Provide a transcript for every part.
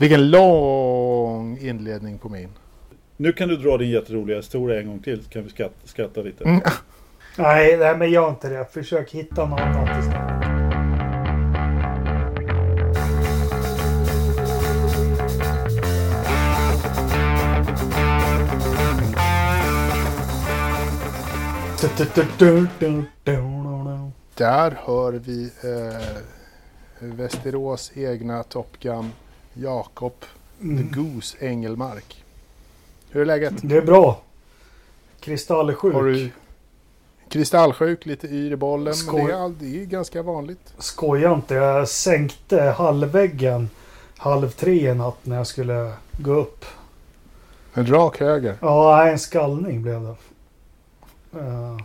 Vilken lång inledning på min. Nu kan du dra din jätteroliga historia en gång till så kan vi skratta, skratta lite. Mm. Nej, nej, men gör inte det. Försök hitta något annat istället. Där hör vi eh, Västerås egna Top Gun Jakob The Goose Engelmark. Hur är läget? Det är bra. Kristallsjuk. Har du kristallsjuk, lite yr i bollen, men Skoj. det är, det är ganska vanligt. Skoja inte. Jag sänkte halvväggen halv tre i natt när jag skulle gå upp. En rak höger. Ja, en skallning blev det. Eh,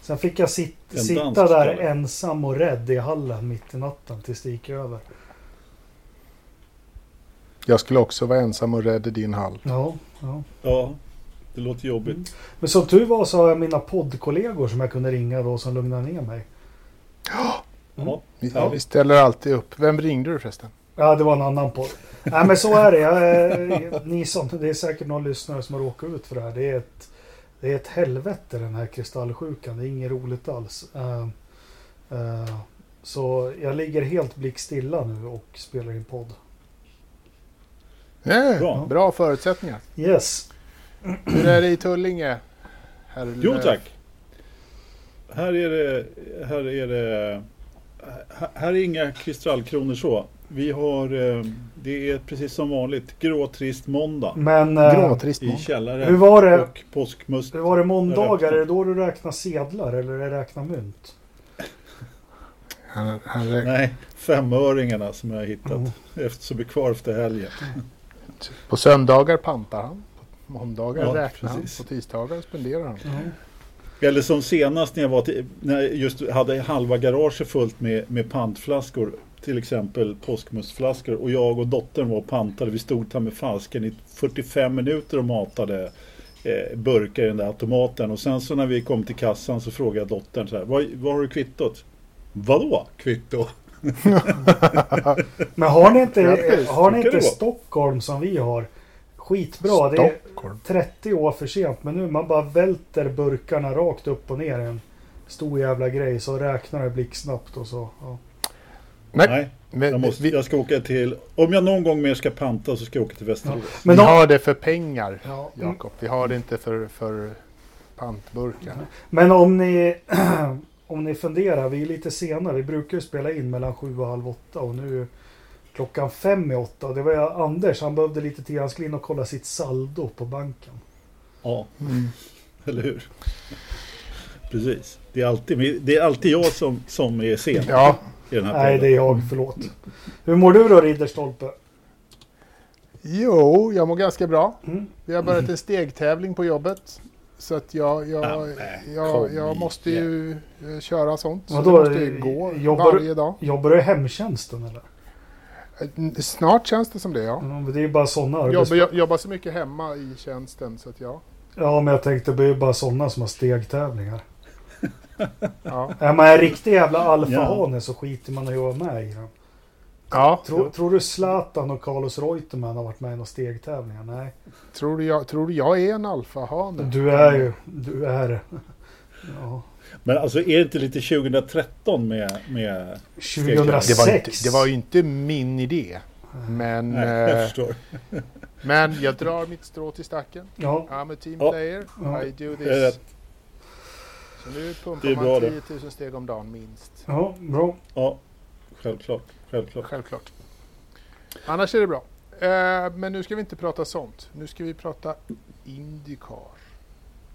sen fick jag sit, En sitta dansk där ensam och rädd i hallen mitt i natten tills det gick över. Jag skulle också vara ensam och rädd i din hall. Ja, ja. Ja, det låter jobbigt. Men som tur var så har jag mina poddkollegor som jag kunde ringa då som lugnade ner mig. Ja. Vi, Ja. vi ställer alltid upp. Vem ringde du förresten? Ja, det var en annan podd. Nej, men så är det. Jag, eh, ni som, det är säkert någon lyssnare som har råkat ut för det här. Det är ett, det är ett helvete den här kristallsjukan. Det är inget roligt alls. Eh, eh, så jag ligger helt blickstilla nu och spelar in podd. Ja, Bra. bra förutsättningar. Yes. Hur är det i Tullinge? Herr Jo tack. Här är det, här är det, här- är inga kristallkronor så. Vi har, eh, det är precis som vanligt, gråtrist måndag Men eh, Gråtrist i måndag. källaren hur var det? och påskmust. Hur var det måndagar? Är det då du räknar sedlar eller är det räknar mynt? Han, han, rä- Nej, femöringarna som jag har hittat Mm. efter, som är kvar efter helgen. På söndagar pantar han. På måndagar Ja, räknar precis. han. På tisdagar spenderar han. Eller som senast när jag var till, när jag just hade halva garaget fullt med, med pantflaskor. Till exempel påskmustflaskor. Och jag och dottern var och pantade. Vi stod där med fasken i 45 minuter och matade eh, burkar i den där automaten. Och sen så när vi kom till kassan så frågade jag dottern så här. Vad, vad har du kvittot? Vadå kvitto? Men har ni inte, Grattis, har ni inte. Stockholm som vi har? Skitbra. Det är Stockholm. 30 år för sent. Men nu man bara välter burkarna rakt upp och ner i en stor jävla grej. Så räknar det blixtsnabbt och så. Ja. Nej, Nej, men, jag, måste, vi, jag ska åka till... Om jag någon gång mer ska panta så ska jag åka till Västerås. Men vi då- har det för pengar, Ja. Jakob. Vi har det inte för, för pantburkar. Men om ni, om ni funderar, vi är lite sena. Vi brukar ju spela in mellan sju och halv åtta och nu är klockan fem i åtta. Det var Anders, han behövde lite tid. Han skulle in och kolla sitt saldo på banken. Ja, Mm. eller hur? Precis. Det är alltid, det är alltid jag som, som är sen Ja, i den här Nej, det är jag. Förlåt. Hur mår du då, Ridderstolpe? jo, jag mår ganska bra. Mm. Vi har börjat en stegtävling på jobbet. Så att jag, jag, Ja, jag, jag måste ju eh, köra sånt. Så Vadå, jag måste ju gå jobbar varje dag. Jobbar du i hemtjänsten eller? Eh, Snart känns det som det, ja. Ja, men det är ju bara sådana. Jobbar, jag jobbar så mycket hemma i tjänsten så att ja. Ja, men jag tänkte det är ju bara sådana som har stegtävlingar. Ja, Är man en riktig jävla Ja. alfahane så skiter man i att vara med i den. Ja. Tror, tror du Zlatan och Carlos Reutemann har varit med i några stegtävlingar? Nej. Tror, du jag, tror du jag är en alfahane? Du är ju... Du är... Ja. Men alltså är det inte lite 2013 med... med 2006. Det var, inte, det var ju inte min idé. Men, nej, jag eh, förstår. men jag drar mitt strå till stacken. Ja. I'm a team Ja. player. Ja. I do Det är this. rätt. Så nu pumpar Det man bra 10 det. 000 steg om dagen minst. Ja, bra. Ja, självklart. Självklart. Självklart. Annars är det bra. Eh, men nu ska vi inte prata sånt. Nu ska vi prata Indycar.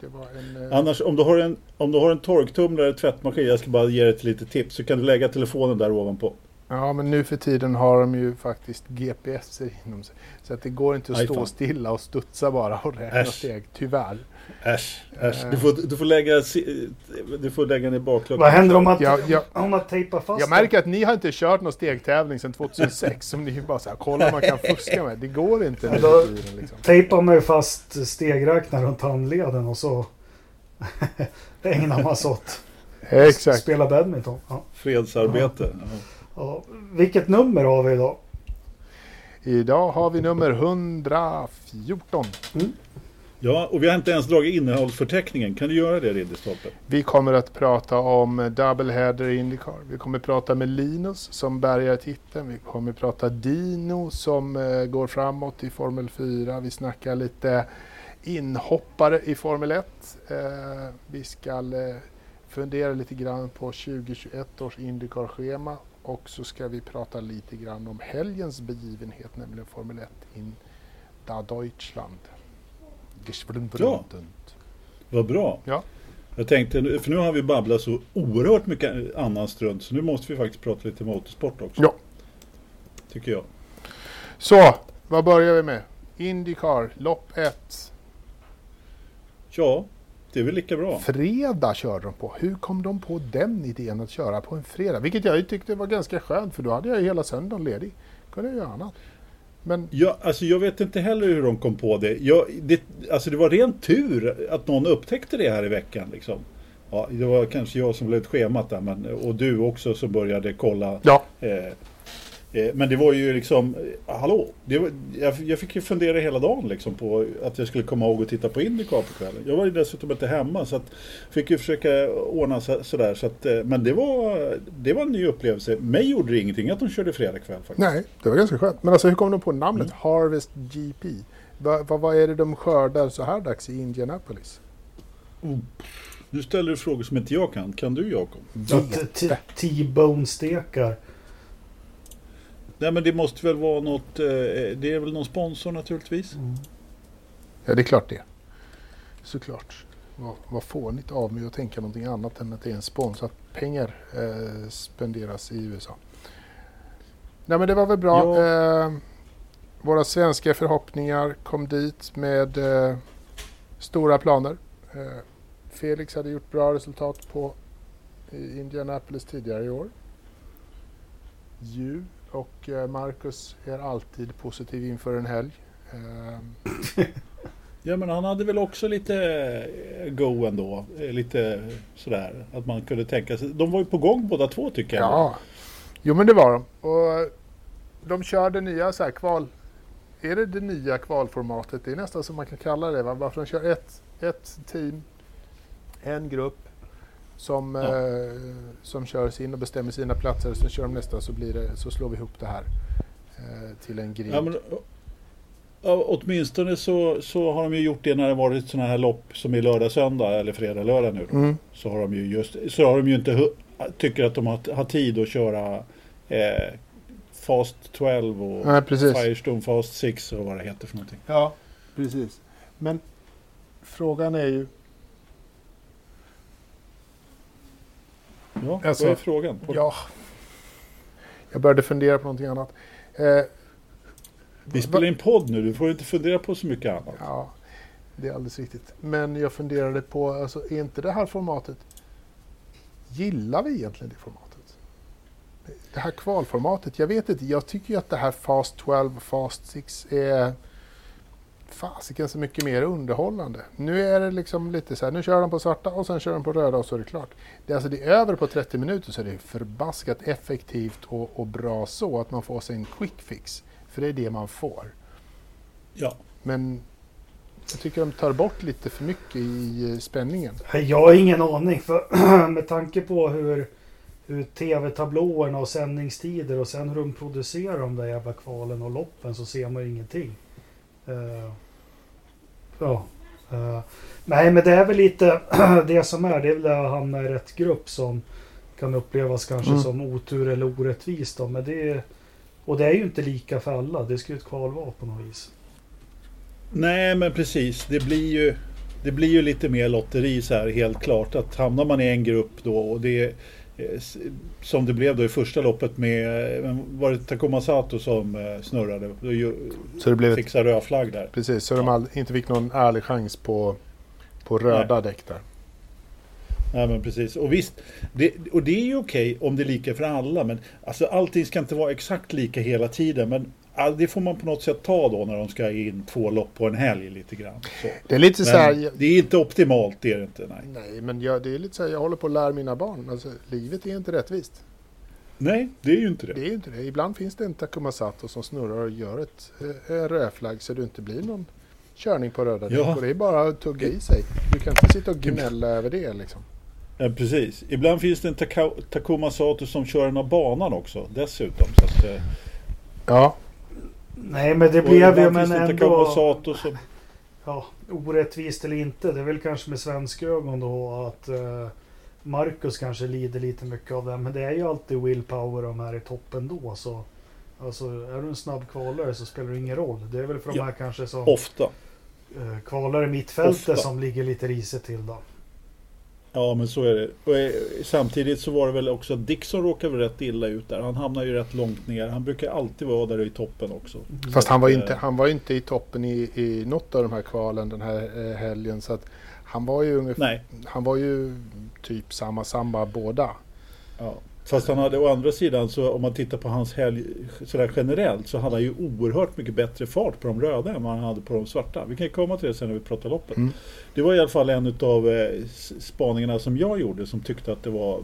En... Eh, Annars om du har en, om du har en torktumlare, tvättmaskin, jag ska bara ge dig ett litet tips, så kan du lägga telefonen där ovanpå. Ja, men nu för tiden har de ju faktiskt GPS inom sig. Så att det går inte att Aj, stå fan. stilla och studsa bara och räkna Äsch. steg. Tyvärr. Äsch, äsch. Eh. Du får, du får lägga, du får lägga ner bakluckan. Vad händer om man, Ja, ja. om man tejpar fast Jag märker att ni har inte kört någon stegtävling sedan 2006 som ni bara så här, kolla vad man kan fuska med. Det går inte nu då- för tiden liksom. Tejpar man ju fast stegräknaren runt handleden och så ägnar man sig åt Exakt. spela badminton. Ja. Fredsarbete. Ja. Ja. Vilket nummer har vi idag? Idag har vi nummer 114. Ja, och vi har inte ens dragit innehållsförteckningen. Kan du göra det Ridderstolpe? Vi kommer att prata om Double Header Indycar. Vi kommer att prata med Linus som bärgar titeln. Vi kommer att prata Dino som eh, går framåt i Formel 4. Vi snackar lite inhoppare i Formel 1. Eh, vi ska eh, fundera lite grann på 2021 års Indycar-schema och så ska vi prata lite grann om helgens begivenhet, nämligen Formel 1 in da Deutschland. Ja. Vad bra. Ja. Jag tänkte, för nu har vi babblat så oerhört mycket annan strunt så nu måste vi faktiskt prata lite motorsport också. Ja. Tycker jag. Så, vad börjar vi med? Indycar, lopp 1. Ja, det är väl lika bra. Fredag körde de på. Hur kom de på den idén att köra på en fredag? Vilket jag tyckte var ganska skönt för då hade jag ju hela söndagen ledig. Kunde jag göra annat. Men Ja, alltså jag vet inte heller hur de kom på det. Jag, det. Alltså det var rent tur att någon upptäckte det här i veckan. Liksom. Ja, det var kanske jag som blev schemat där, men, och du också som började kolla. ja, eh, men det var ju liksom, eh, hallå, det var, jag, jag fick ju fundera hela dagen liksom på att jag skulle komma ihåg att titta på Indycar på kvällen. Jag var ju dessutom inte hemma så att fick ju försöka ordna så, sådär. Så att, eh, men det var, det var en ny upplevelse. Mig gjorde det ingenting att de körde fredag kväll faktiskt. nej, det var ganska skönt. Men alltså hur kom de på namnet Harvest GP? Vad va, vad är det de skördar så här dags i Indianapolis? Nu ställer du frågor som inte jag kan. Kan du Jakob? T-bone-stekar. Nej men det måste väl vara något, eh, det är väl någon sponsor naturligtvis. Ja, det är klart det. Såklart. Vad, vad fånigt av mig att tänka någonting annat än att det är en sponsor. Att pengar eh, spenderas i USA. Nej men det var väl bra. Ja. Eh, våra svenska förhoppningar kom dit med eh, stora planer. Eh, Felix hade gjort bra resultat på i Indianapolis tidigare i år. Ju och eh, Marcus är alltid positiv inför en helg. Eh, Ja men han hade väl också lite eh, go ändå. Eh, Lite sådär att man kunde tänka sig. De var ju på gång båda två tycker jag. Ja, jo men det var de. Och de kör det nya så här kval... Är det det nya kvalformatet? Det är nästan som man kan kalla det. Va? Varför de kör ett, ett team, en grupp som, Ja. eh, som kör sin och bestämmer sina platser. Sen kör de nästa så, blir det, så slår vi ihop det här eh, till en grid. Ja, men, ja, åtminstone så, så har de ju gjort det när det varit sådana här lopp som är lördag, söndag eller fredag, lördag nu. Då. Mm. Så har de ju just, så har de ju inte tycker att de har, har tid att köra eh, Fast 12 och precis. Firestone Fast 6 och vad det heter för någonting. Ja, precis. Men frågan är ju... Ja, Alltså, vad är frågan? På- Ja, jag började fundera på någonting annat. Eh, Vi spelar in podd nu, du får inte fundera på så mycket annat. Ja, det är alldeles riktigt. Men jag funderade på, alltså, är inte det här formatet... Gillar vi egentligen det formatet? Det här kvalformatet, jag vet inte. Jag tycker ju att det här Fast 12 och Fast 6 är fasiken så mycket mer underhållande. Nu är det liksom lite så här, nu kör de på svarta och sen kör de på röda och så är det klart. Det är alltså det är över på 30 minuter så är det förbaskat effektivt och, och bra så att man får sig en quick fix. För det är det man får. Ja. Men jag tycker de tar bort lite för mycket i eh, spänningen. Jag har ingen aning. För med tanke på hur, hur tv-tablåerna och sändningstider och sen hur de producerar de där jävla kvalen och loppen så ser man ju ingenting. Eh, ja. Eh, nej men det är väl lite det som är. Det är väl att hamna i rätt grupp som kan upplevas kanske Mm. som otur eller orättvist då. Men det är, och det är ju inte lika för alla. Det ska ju ett kval vara på något vis. Nej men precis, det blir ju det blir ju lite mer lotteri så här helt klart. Att hamnar man i en grupp då och det som det blev då i första loppet med, eh, var det Takuma Sato som eh, snurrade? Så det blev Fixade röd flagg där. precis, så de all, inte fick någon ärlig chans på, på röda däck där. Ja men precis. Och visst, det, och det är ju okej om det är lika för alla. Men alltså, allting ska inte vara exakt lika hela tiden. Men det får man på något sätt ta då när de ska in två lopp på en helg lite grann. Så. Det är lite så här, Men det är inte optimalt, det är det inte. Nej. nej men jag, det är lite så här, jag håller på att lära mina barn. Alltså, livet är inte rättvist. Nej, det är ju inte det. Det är ju inte det. Ibland finns det en Takuma Sato som snurrar och gör ett eh, rödflagg så det inte blir någon körning på röda. Ja. Och det är bara att tugga i sig. Du kan inte sitta och gnälla över det liksom. Ja, precis. Ibland finns det en Takuma Sato som kör den av banan också dessutom. Så att, eh, Ja. Nej, men det blev ju men ändå... Sato som... Ja, orättvist eller inte. Det är väl kanske med svenska ögon då att uh, Marcus kanske lider lite mycket av det. Men det är ju alltid willpower de här i toppen då. Så, alltså, är du en snabb kvalare så spelar det ingen roll. Det är väl för de Ja. här kanske som Ofta. uh, kvalar i mittfältet som ligger lite risigt till då. Ja men så är det. Och, eh, samtidigt så var det väl också att Dixon råkade väl rätt illa ut där. Han hamnar ju rätt långt ner. Han brukar alltid vara där i toppen också. Fast han var, att, inte, eh, han var ju inte i toppen i, i något av de här kvalen den här eh, helgen. Så att han var ju ungefär, Nej. han var ju typ samma samma båda. Ja. Fast han hade å andra sidan så om man tittar på hans helg sådär generellt så hade han ju oerhört mycket bättre fart på de röda än vad han hade på de svarta. Vi kan ju komma till det sen när vi pratar loppet. Mm. Det var i alla fall en av eh, spaningarna som jag gjorde som tyckte att det var,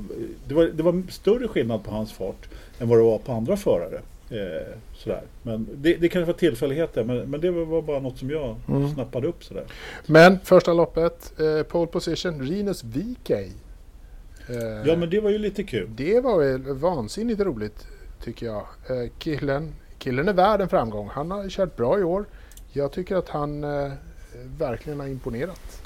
det var Det var större skillnad på hans fart än vad det var på andra förare. Eh, sådär. Men det, det kanske var tillfälligheter men, men det var bara något som jag Mm. snappade upp sådär. Men första loppet, eh, pole position, Rinus VK. Eh, Ja men det var ju lite kul. Det var väl vansinnigt roligt tycker jag. Eh, killen, killen är värd en framgång. Han har kört bra i år. Jag tycker att han eh, verkligen har imponerat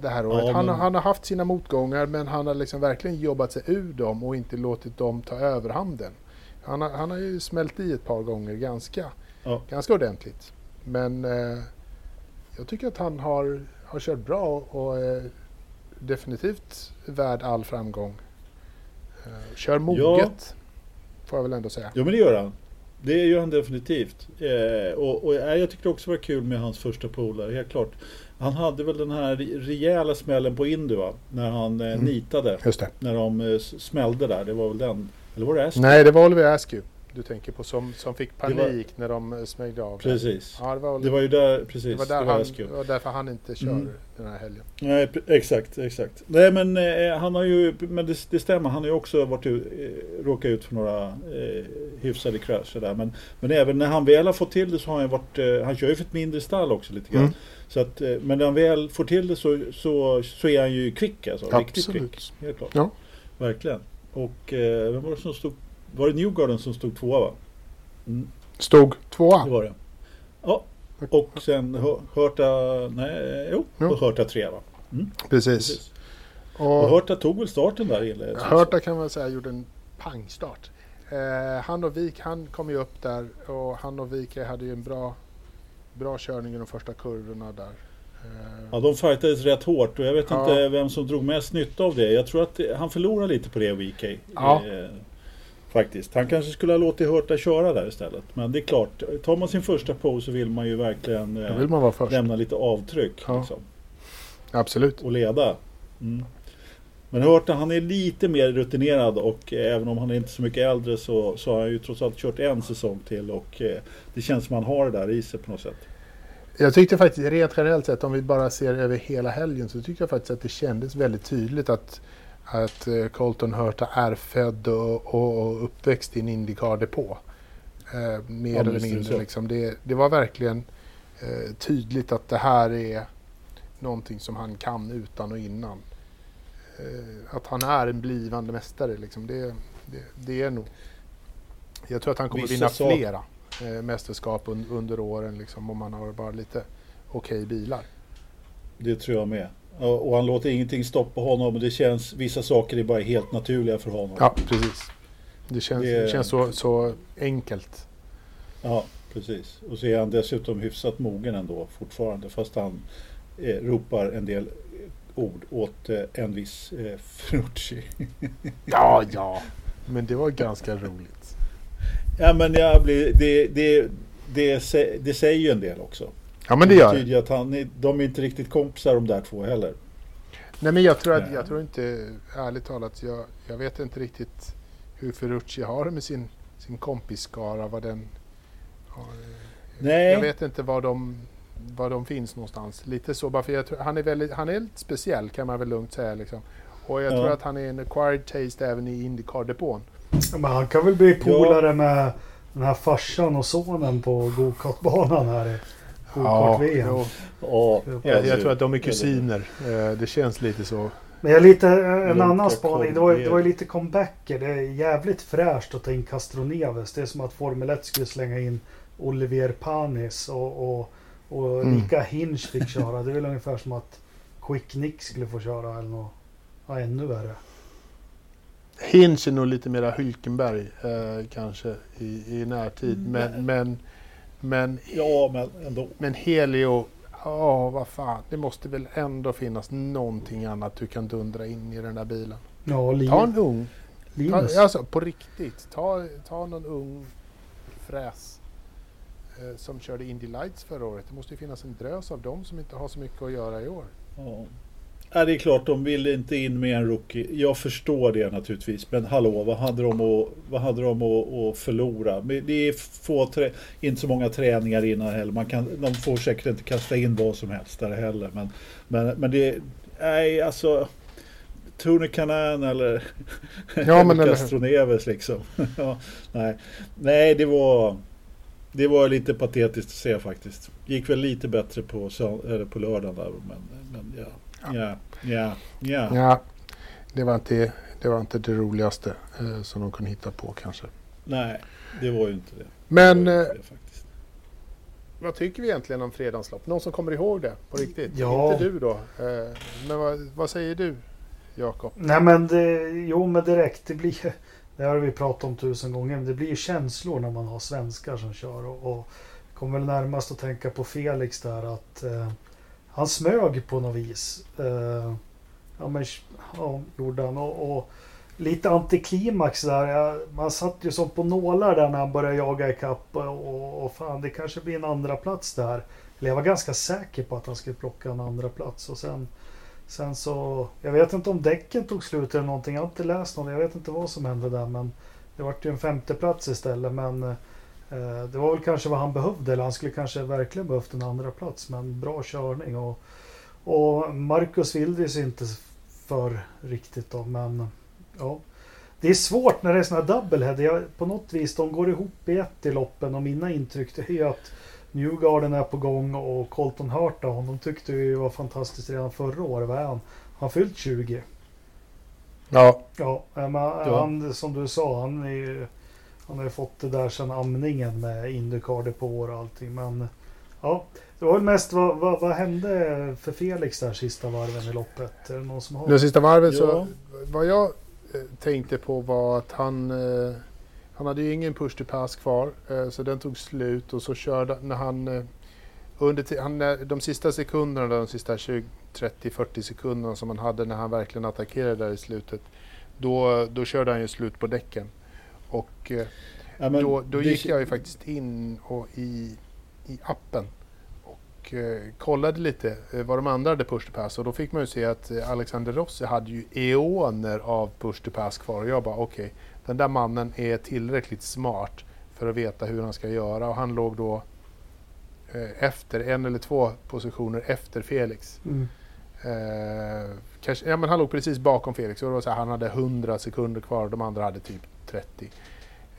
det här året. Ja, han, men- har- han har haft sina motgångar men han har liksom verkligen jobbat sig ur dem och inte låtit dem ta överhanden. Han har, han har ju smält i ett par gånger ganska, Ja. ganska ordentligt. Men eh, jag tycker att han har, har kört bra och, och eh, definitivt värd all framgång. Eh, Kör moget, får jag väl ändå säga. Jo men det gör han. Det gör han definitivt. Eh, och, och ja, jag tyckte också det var kul med hans första polare, helt klart. Han hade väl den här rejäla smällen på Indy va? När han eh, Mm. nitade. När de eh, smällde där. Det var väl den. Eller var det Aston? Nej, det var Oliver Askew du tänker på som, som fick Det var- panik när de eh, smängde av. Precis. Ja, det var, Det var ju där, precis. det var, där det var han, det var därför han inte kör Mm. den här helgen. Nej, exakt, exakt. Nej men eh, han har ju, men det, det stämmer, han har ju också varit, eh, råkat ut för några eh, hyfsade krascher där. Men, men även när han väl har fått till det så har han varit, eh, han kör ju för ett mindre stall också lite grann. Mm. Så att, eh, men när han väl får till det så, så, så är han ju kvick alltså. Riktigt Absolut. kvick. Helt klart. Ja. Verkligen. Och eh, vem var det som stod? Var det Newgarden som stod tvåa va? Mm, Stod det tvåa. var det. Ja. Och sen Hör- Hörta, nej, jo, Jo. och Hörta tre va? Mm, Precis. precis. Och Och Hörta tog väl starten där inledningsvis? Hörta kan man säga gjorde en pangstart. Eh, han och Wik, han kom ju upp där och han och Wik hade ju en bra, bra körning i de första kurvorna där. Eh, Ja, de fightades rätt hårt och jag vet Ja. inte vem som drog mest nytta av det. Jag tror att det- han förlorade lite på det, VK. Ja. Eh, faktiskt. Han kanske skulle ha låtit Hörta köra där istället. Men det är klart, tar man sin första pose så vill man ju verkligen eh, vill man vara först. lämna lite avtryck. Ja. Liksom, Absolut. och leda. Mm. Men Hörta, han är lite mer rutinerad och eh, även om han är inte så mycket äldre så, så har han ju trots allt kört en säsong till och eh, det känns som han har det där i sig på något sätt. Jag tyckte faktiskt rent generellt sett om vi bara ser över hela helgen så tycker jag faktiskt att det kändes väldigt tydligt att, att eh, Colton Hurta är född och, och, uppväxt i en Indycar-depå. Eh, mer Ja, eller mindre. så. Liksom. Det, det var verkligen eh, tydligt att det här är någonting som han kan utan och innan. Eh, att han är en blivande mästare. Liksom. Det, det, det är nog. Jag tror att han kommer Vissa vinna sak- flera eh, mästerskap un, under åren liksom, om man har bara lite okej bilar. Det tror jag med. Och och han låter ingenting stoppa honom. och Det känns, vissa saker är bara helt naturliga för honom. Ja, precis. Det känns, Det- det känns så, så enkelt. Ja, precis. Och så är han dessutom hyfsat mogen ändå fortfarande. Fast han eh, ropar en del ord åt eh, en viss eh, Ferrucci. Ja, ja. Men det var ganska roligt. ja, men jag blir, det, det, det, det säger ju en del också. Ja, men det gör betyder det. ju att han, de är inte riktigt kompisar de där två heller. Nej, men jag tror, att, Nej. jag tror inte, ärligt talat, jag, jag vet inte riktigt hur Ferrucci har det med sin, sin kompisskara. Vad den har. Nej. Jag vet inte var de, var de finns någonstans. Lite så, bara för jag tror, han är väldigt, han är lite speciell kan man väl lugnt säga. Liksom. Och jag Ja. tror att han är en acquired taste även i Indycar-depån. Ja, men han kan väl bli polare med den här farsan och sonen på gokartbanan här gokart-VM. jo. Ja, jag, jag tror att de är kusiner. Eh, Det känns lite så. Men jag lite, en Långt annan spaning. Det var, det var ju lite comebacker. Det är jävligt fräscht att ta in Castroneves. Det är som att Formel 1 skulle slänga in Olivier Panis och, och, och Mm. Mika Hinch fick köra. Det är väl ungefär som att Quick Nick skulle få köra eller något ja, ännu värre. Hinch är nog lite mera Hülkenberg eh, kanske i, i närtid. Mm. Men, men, men, ja, men ändå. men Helio, ja vad fan. Det måste väl ändå finnas någonting annat du kan dundra in i den där bilen. Ja, Lin, Ta en ung. Ta, Linus. alltså på riktigt. Ta, ta någon ung fräs eh, som körde Indy Lights förra året. Det måste ju finnas en drös av dem som inte har så mycket att göra i år. Ja. Ja, det är klart, de vill inte in med en rookie. Jag förstår det naturligtvis. Men hallå, vad hade de att, vad hade de att, att förlora? Det är få trä, inte så många träningar innan heller. Man kan, de får säkert inte kasta in vad som helst där heller. Men, men, men det... Nej, alltså... Tony Kanan eller, Ja, men? Castroneves liksom. ja, nej. nej, det var... Det var lite patetiskt att se faktiskt. Gick väl lite bättre på, på lördagen där. Men, men ja. Ja, ja, ja. Ja, det var inte det, var inte det roligaste eh, som de kunde hitta på kanske. Nej, det var ju inte det. Men det, var eh, ju inte det faktiskt. vad tycker vi egentligen om fredagslopp? Någon som kommer ihåg det på riktigt? Ja. Inte du då. Eh, men vad, vad säger du Jakob? Nej men det, jo men direkt. Det blir det har vi pratat om tusen gånger. Men det blir ju känslor när man har svenskar som kör. Och, och kommer väl närmast att tänka på Felix där att eh, han smög på något vis. Eh, ja men ja, gjorde han. Och, och lite antiklimax där. Jag, man satt ju som på nålar där när han började jaga ikapp. Och, och, och fan det kanske blir en andra plats där. Eller jag var ganska säker på att han skulle plocka en andra plats och sen Sen så, jag vet inte om däcken tog slut eller någonting. Jag har inte läst något. Jag vet inte vad som hände där. Men det vart ju en femteplats istället. Men eh, det var väl kanske vad han behövde. Eller han skulle kanske verkligen behövt en andra plats. Men bra körning. Och, och Marcus Wildris inte för riktigt då. Men ja. Det är svårt när det är såna här doublehead. Jag, på något vis, de går ihop i ett i loppen. Och mina intryck är ju att Newgarden är på gång och Colton Hurt då, honom tyckte vi var fantastiskt redan förra året. Vad är han? Han fyllt 20. Ja, Ja, men han, som du sa, han, är ju, han har ju fått det där sedan amningen med Indycar på och allting. Men ja, det var väl mest vad, vad, vad hände för Felix där sista varven i loppet? Är det någon som har? det sista varvet så Ja. vad jag eh, tänkte på var att han eh, han hade ju ingen push to pass kvar eh, så den tog slut och så körde när han under han, de sista sekunderna, de sista 20, 30, 40 sekunderna som han hade när han verkligen attackerade där i slutet. Då, då körde han ju slut på däcken. Och eh, Ja, då, då gick jag ju faktiskt in och i, i appen och eh, kollade lite eh, vad de andra hade push to pass. Och då fick man ju se att eh, Alexander Rossi hade ju eoner av push to pass kvar. Och jag bara okej, den där mannen är tillräckligt smart för att veta hur han ska göra. Och han låg då eh, efter, en eller två positioner efter Felix. Mm. Eh, kanske, ja, men han låg precis bakom Felix. Och det var så här, han hade 100 sekunder kvar. De andra hade typ 30.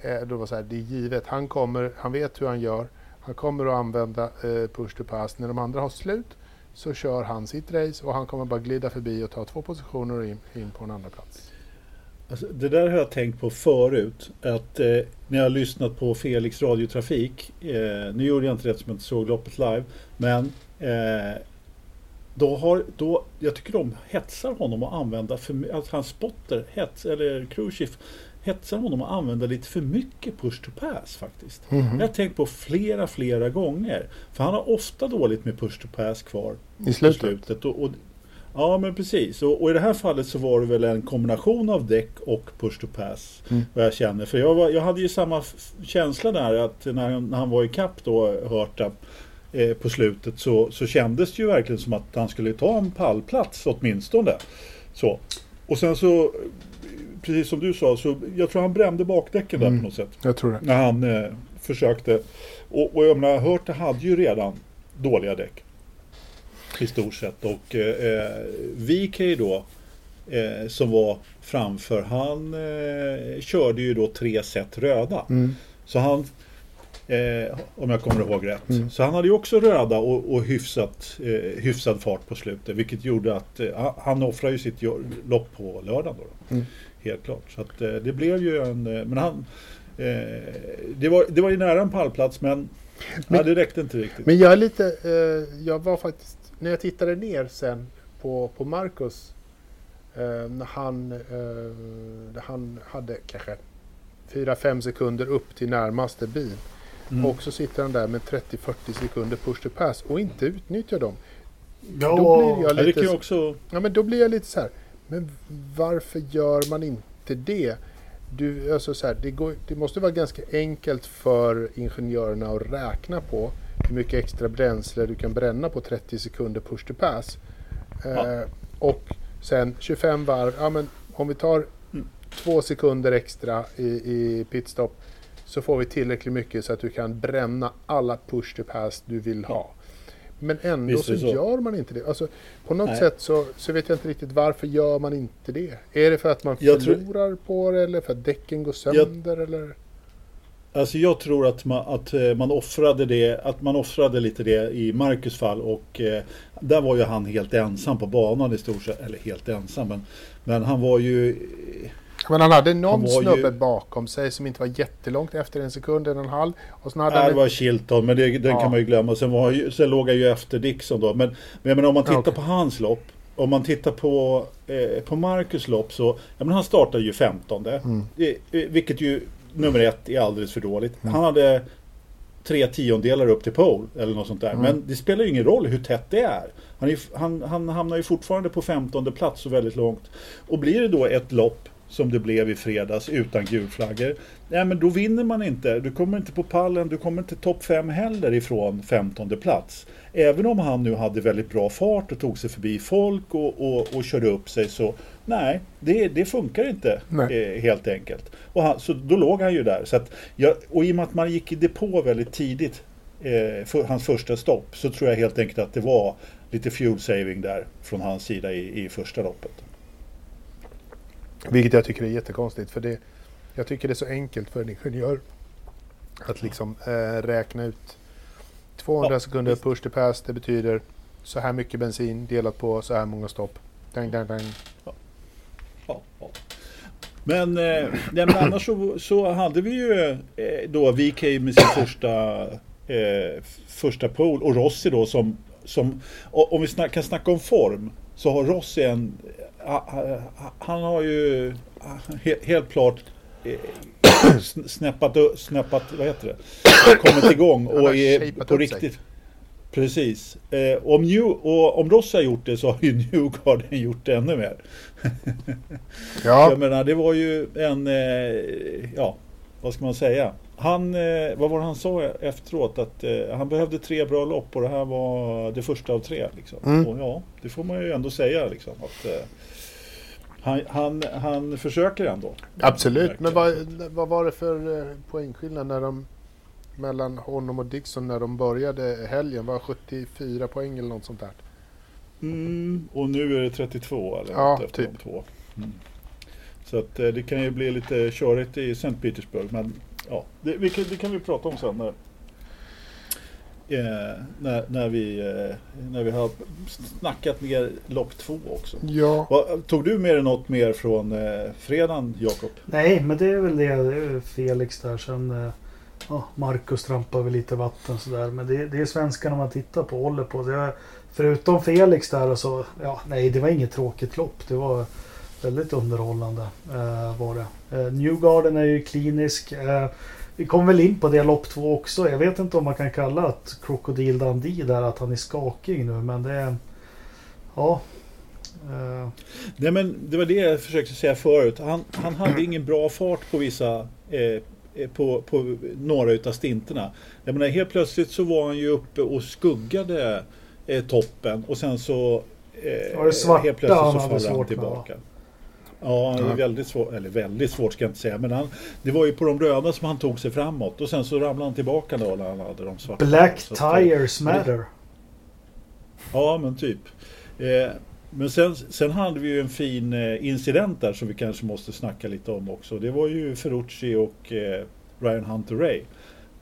Eh, då var så här, det är givet, han, kommer, han vet hur han gör. Han kommer att använda eh, push to pass. När de andra har slut så kör han sitt race och han kommer bara glida förbi och ta två positioner och in, in på en andra plats. Alltså, det där har jag tänkt på förut. Att eh, när jag har lyssnat på Felix radiotrafik. Eh, nu gjorde jag inte det som jag inte såg loppet live. Men eh, då har, då, jag tycker de hetsar honom att använda för att hans spotter, hets, eller crewchief hetsar honom att använda lite för mycket push to pass faktiskt. Det har jag tänkt på flera, flera gånger. För han har ofta dåligt med push to pass kvar I slutet. slutet. Och, och, ja men precis. Och, och i det här fallet så var det väl en kombination av däck och push to pass. Mm. Vad jag känner. För jag, var, jag hade ju samma känsla där att när, han- när han var i kapp då, Hörta, eh, på slutet så, så kändes det ju verkligen som att han skulle ta en pallplats åtminstone. Så. Och sen så, precis som du sa, så jag tror han brände bakdäcken där Mm. på något sätt. Jag tror det. När han eh, försökte. Och, och jag menar, Hörta hade ju redan dåliga däck. I stort sett. Och eh, eh, ju då eh, som var framför, han eh, körde ju då tre set röda. Mm. Så han, eh, om jag kommer ihåg rätt, Mm. så han hade ju också röda och, och hyfsat, eh, hyfsad fart på slutet. Vilket gjorde att eh, han offrade ju sitt lopp på lördagen då. då. Mm. Helt klart. Så att, eh, det blev ju en, eh, men han, eh, det, var, det var ju nära en pallplats men, Men- ja, det räckte inte riktigt. Men jag är lite, eh, jag var faktiskt, när jag tittade ner sen på, på Marcus, eh, när han, eh, när han hade kanske 4-5 sekunder upp till närmaste bil. Mm. Och så sitter han där med 30-40 sekunder push to pass och inte utnyttjar dem. Ja, Då blir jag ja, det lite, kan ju också, ja, men då blir jag lite så här, men varför gör man inte det? Du, alltså så här, det, går, det måste vara ganska enkelt för ingenjörerna att räkna på hur mycket extra bränsle du kan bränna på 30 sekunder push to pass. Ja. Eh, och sen 25 varv, ja men om vi tar Mm. två sekunder extra i, i pitstop så får vi tillräckligt mycket så att du kan bränna alla push to pass du vill ha. Men ändå Visst så, så. gör man inte det. Alltså, på något Nej. sätt så, så vet jag inte riktigt varför gör man inte det. Är det för att man Jag tror- förlorar på det eller för att däcken går sönder? Eller? Alltså jag tror att man, att eh, man offrade det, att man offrade lite det i Marcus fall och eh, där var ju han helt ensam på banan i stort sett, eller helt ensam men, men han var ju Men han hade någon Han var ju- snubbe bakom sig som inte var jättelångt efter en sekund, en och en halv. Och sen hade Nej, han det var Chilton, men det, den Ja. kan man ju glömma. Sen, var, ju- sen låg han ju efter Dixon då. Men, men, om man tittar okej. på hans lopp. Om man tittar på, eh, på Marcus lopp så, ja men han startade ju 15 Mm. eh, Vilket ju nummer ett är alldeles för dåligt. Mm. Han hade tre tiondelar upp till pole eller något sånt där. Mm. Men det spelar ju ingen roll hur tätt det är. Han, är, han, han hamnar ju fortfarande på 15 plats och väldigt långt. Och blir det då ett lopp som det blev i fredags utan gulflaggor. Nej men då vinner man inte. Du kommer inte på pallen, du kommer inte topp 5 heller ifrån 15 plats. Även om han nu hade väldigt bra fart och tog sig förbi folk och, och, och körde upp sig så nej, det, det funkar inte eh, helt enkelt. Och han, så då låg han ju där. Så att jag, och i och med att man gick i depå väldigt tidigt, eh, för hans första stopp, så tror jag helt enkelt att det var lite fuel saving där från hans sida i, i första loppet. Vilket jag tycker är jättekonstigt. För det, jag tycker det är så enkelt för en ingenjör att liksom eh, räkna ut 200 Ja, sekunder visst. push to pass. Det betyder så här mycket bensin delat på så här många stopp. Dang, dang, dang. Ja, ja. Men, eh, men annars så, så hade vi ju eh, då VK med sin första, eh, första pool och Rossi då som, som om vi snack, kan snacka om form så har Rossi en, han har ju he, helt klart eh, sn- snäppat, snäppat, vad heter det, kommit igång och är på upp sig. riktigt. Precis. Eh, om, New, och om Rossi har gjort det så har ju Newgarden gjort det ännu mer. Ja, Jag menar, det var ju en, eh, ja, vad ska man säga? Han, eh, vad var det han sa efteråt? Att eh, han behövde tre bra lopp och det här var det första av tre. Liksom. Mm. Och ja, det får man ju ändå säga. Liksom, att, eh, han, han, han försöker ändå. absolut. Men vad, vad var det för eh, poängskillnad när de, mellan honom och Dixon när de började helgen? Var det 74 poäng eller något sånt där? Mm, och nu är det 32 eller Ja, efter typ. de två. Mm. Så att eh, det kan ju bli lite körigt i St. Petersburg. Men ja, det, vi kan, det kan vi prata om sen när, eh, när, när, vi, eh, när vi har snackat ner lopp två också. Ja, tog du med dig något mer från eh, fredagen, Jakob? Nej, men det är väl det. Det är Felix där. Sen eh, ja, Marcus trampar väl lite vatten sådär. Men det, det är svenskarna man tittar på och håller på. Det är, förutom Felix där så. Ja, nej, det var inget tråkigt lopp. Det var väldigt underhållande. Eh, var det. Eh, Newgarden är ju klinisk. Vi kom väl in på det lopp två också. Jag vet inte om man kan kalla att Crocodile Dundee där att han är skakig nu. Men det är... Ja. Eh, Nej men det var det jag försökte säga förut. Han, han hade ingen bra fart på vissa eh, eh, på, på några utav stinterna. Jag menar helt plötsligt så var han ju uppe och skuggade eh, toppen och sen så eh, Var det svarta helt plötsligt han så hade faller han med, tillbaka. Ja, Ja. var väldigt svårt, eller väldigt svårt ska jag inte säga, men han, det var ju på de röda som han tog sig framåt och sen så ramlade han tillbaka då när han hade de svarta. Black tires matter. Ja, men typ. Eh, Men sen, sen hade vi ju en fin eh, incident där som vi kanske måste snacka lite om också. Det var ju Ferrucci och eh, Ryan Hunter Ray.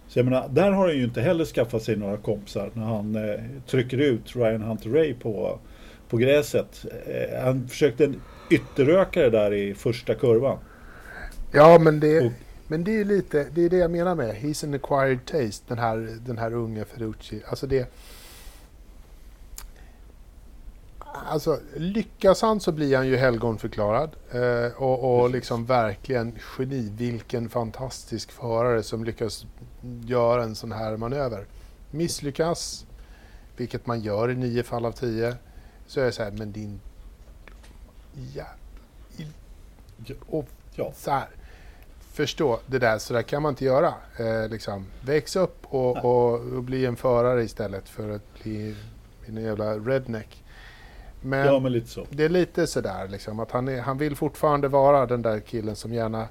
Så jag menar, där har han ju inte heller skaffat sig några kompisar när han eh, trycker ut Ryan Hunter Ray på, på gräset. Eh, han försökte en ytterrökare där i första kurvan. Ja, men det, Och- men det är lite, det är det jag menar med He's an acquired taste, den här, den här unge Ferrucci. Alltså det... Alltså lyckas han så blir han ju helgonförklarad. Eh, och och liksom verkligen geni. Vilken fantastisk förare som lyckas göra en sån här manöver. Misslyckas, vilket man gör i nio fall av tio, så är det så här, men din... Ja, i, och Ja, så här, förstå det där, så där kan man inte göra. Eh, liksom, väx upp och, och, och bli en förare istället för att bli en jävla redneck. Men, ja men det är lite sådär liksom, att han, är, han vill fortfarande vara den där killen som gärna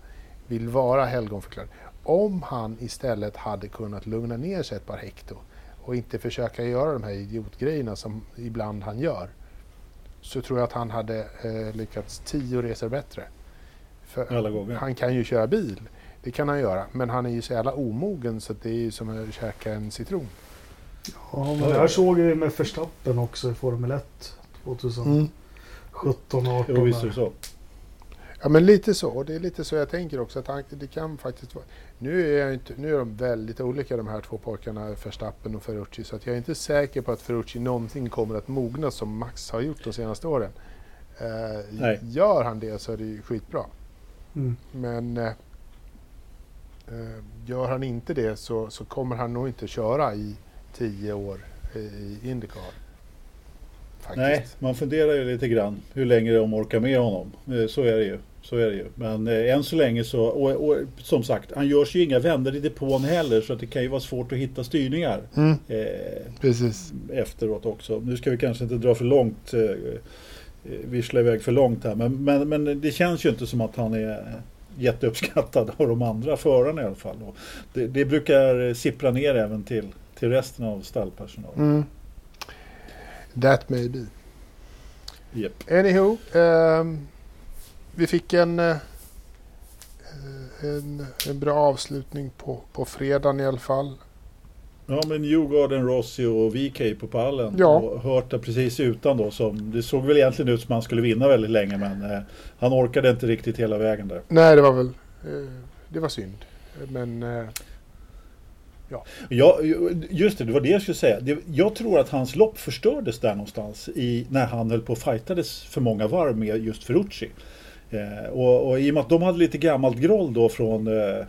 vill vara helgonförklarad. Om han istället hade kunnat lugna ner sig ett par hekto och inte försöka göra de här idiotgrejerna som ibland han gör så tror jag att han hade eh, lyckats tio resor bättre. För Alla gånger. han kan ju köra bil, det kan han göra, men han är ju så jävla omogen så det är ju som att käka en citron. Ja, men det här såg vi med Verstappen också i Formel 1 2017 18 Jo, visst är det så. Ja men lite så, och det är lite så jag tänker också att han, det kan faktiskt vara... Nu är, jag inte, nu är de väldigt olika de här två pojkarna, Verstappen och Ferrucci, så att jag är inte säker på att Ferrucci någonsin kommer att mogna som Max har gjort de senaste åren. Eh, gör han det så är det ju skitbra. Mm. Men eh, eh, gör han inte det så, så kommer han nog inte köra i tio år i Indycar. Faktiskt. Nej, man funderar ju lite grann hur länge de orkar med honom. Eh, Så är det ju. Så är det ju. Men eh, än så länge så, och, och som sagt, han görs ju inga vändor i depån heller så att det kan ju vara svårt att hitta styrningar Mm, eh, precis. efteråt också. Nu ska vi kanske inte dra för långt, eh, eh, vissla iväg för långt här, men, men, men det känns ju inte som att han är jätteuppskattad av de andra förarna i alla fall. Det, det brukar sippra ner även till, till resten av stallpersonalen. Mm. That may be. Japp. Anywho, ehm, vi fick en, eh, en, en bra avslutning på, på fredagen i alla fall. Ja men Djurgården, Rossi och VK på pallen. Ja. Och Hörta precis utan då. Som, det såg väl egentligen ut som han skulle vinna väldigt länge men eh, han orkade inte riktigt hela vägen där. Nej, det var väl eh, det var synd. Men eh, Ja, just det, det var det jag skulle säga. Det, jag tror att hans lopp förstördes där någonstans i, när han höll på och fightades för många varv med just Ferrucci. Eh, och, och i och med att de hade lite gammalt groll då från eh,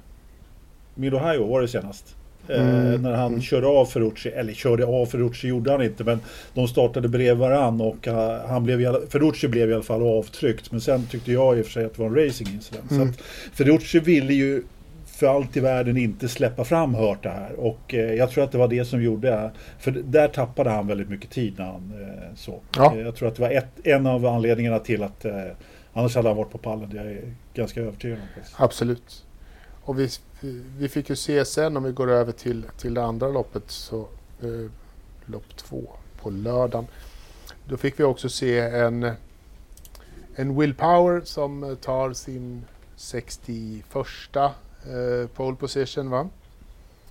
Mid-Ohio var det senast. Eh, Mm, När han mm. körde av Ferrucci, eller körde av Ferrucci gjorde han inte men de startade bredvid varann och uh, han blev Ferrucci blev i alla fall avtryckt men sen tyckte jag i och för sig att det var en racing incident. Mm. Så Ferrucci ville ju för allt i världen inte släppa fram Hörta här och eh, jag tror att det var det som gjorde, för där tappade han väldigt mycket tid när han eh, så. Ja. Eh, jag tror att det var ett, en av anledningarna till att eh, annars hade han varit på pallen, det är jag ganska övertygad om. absolut. Och vi, vi fick ju se sen om vi går över till, till det andra loppet, så eh, lopp två på lördagen. Då fick vi också se en, en Will Power som tar sin 61 eh, pole position va?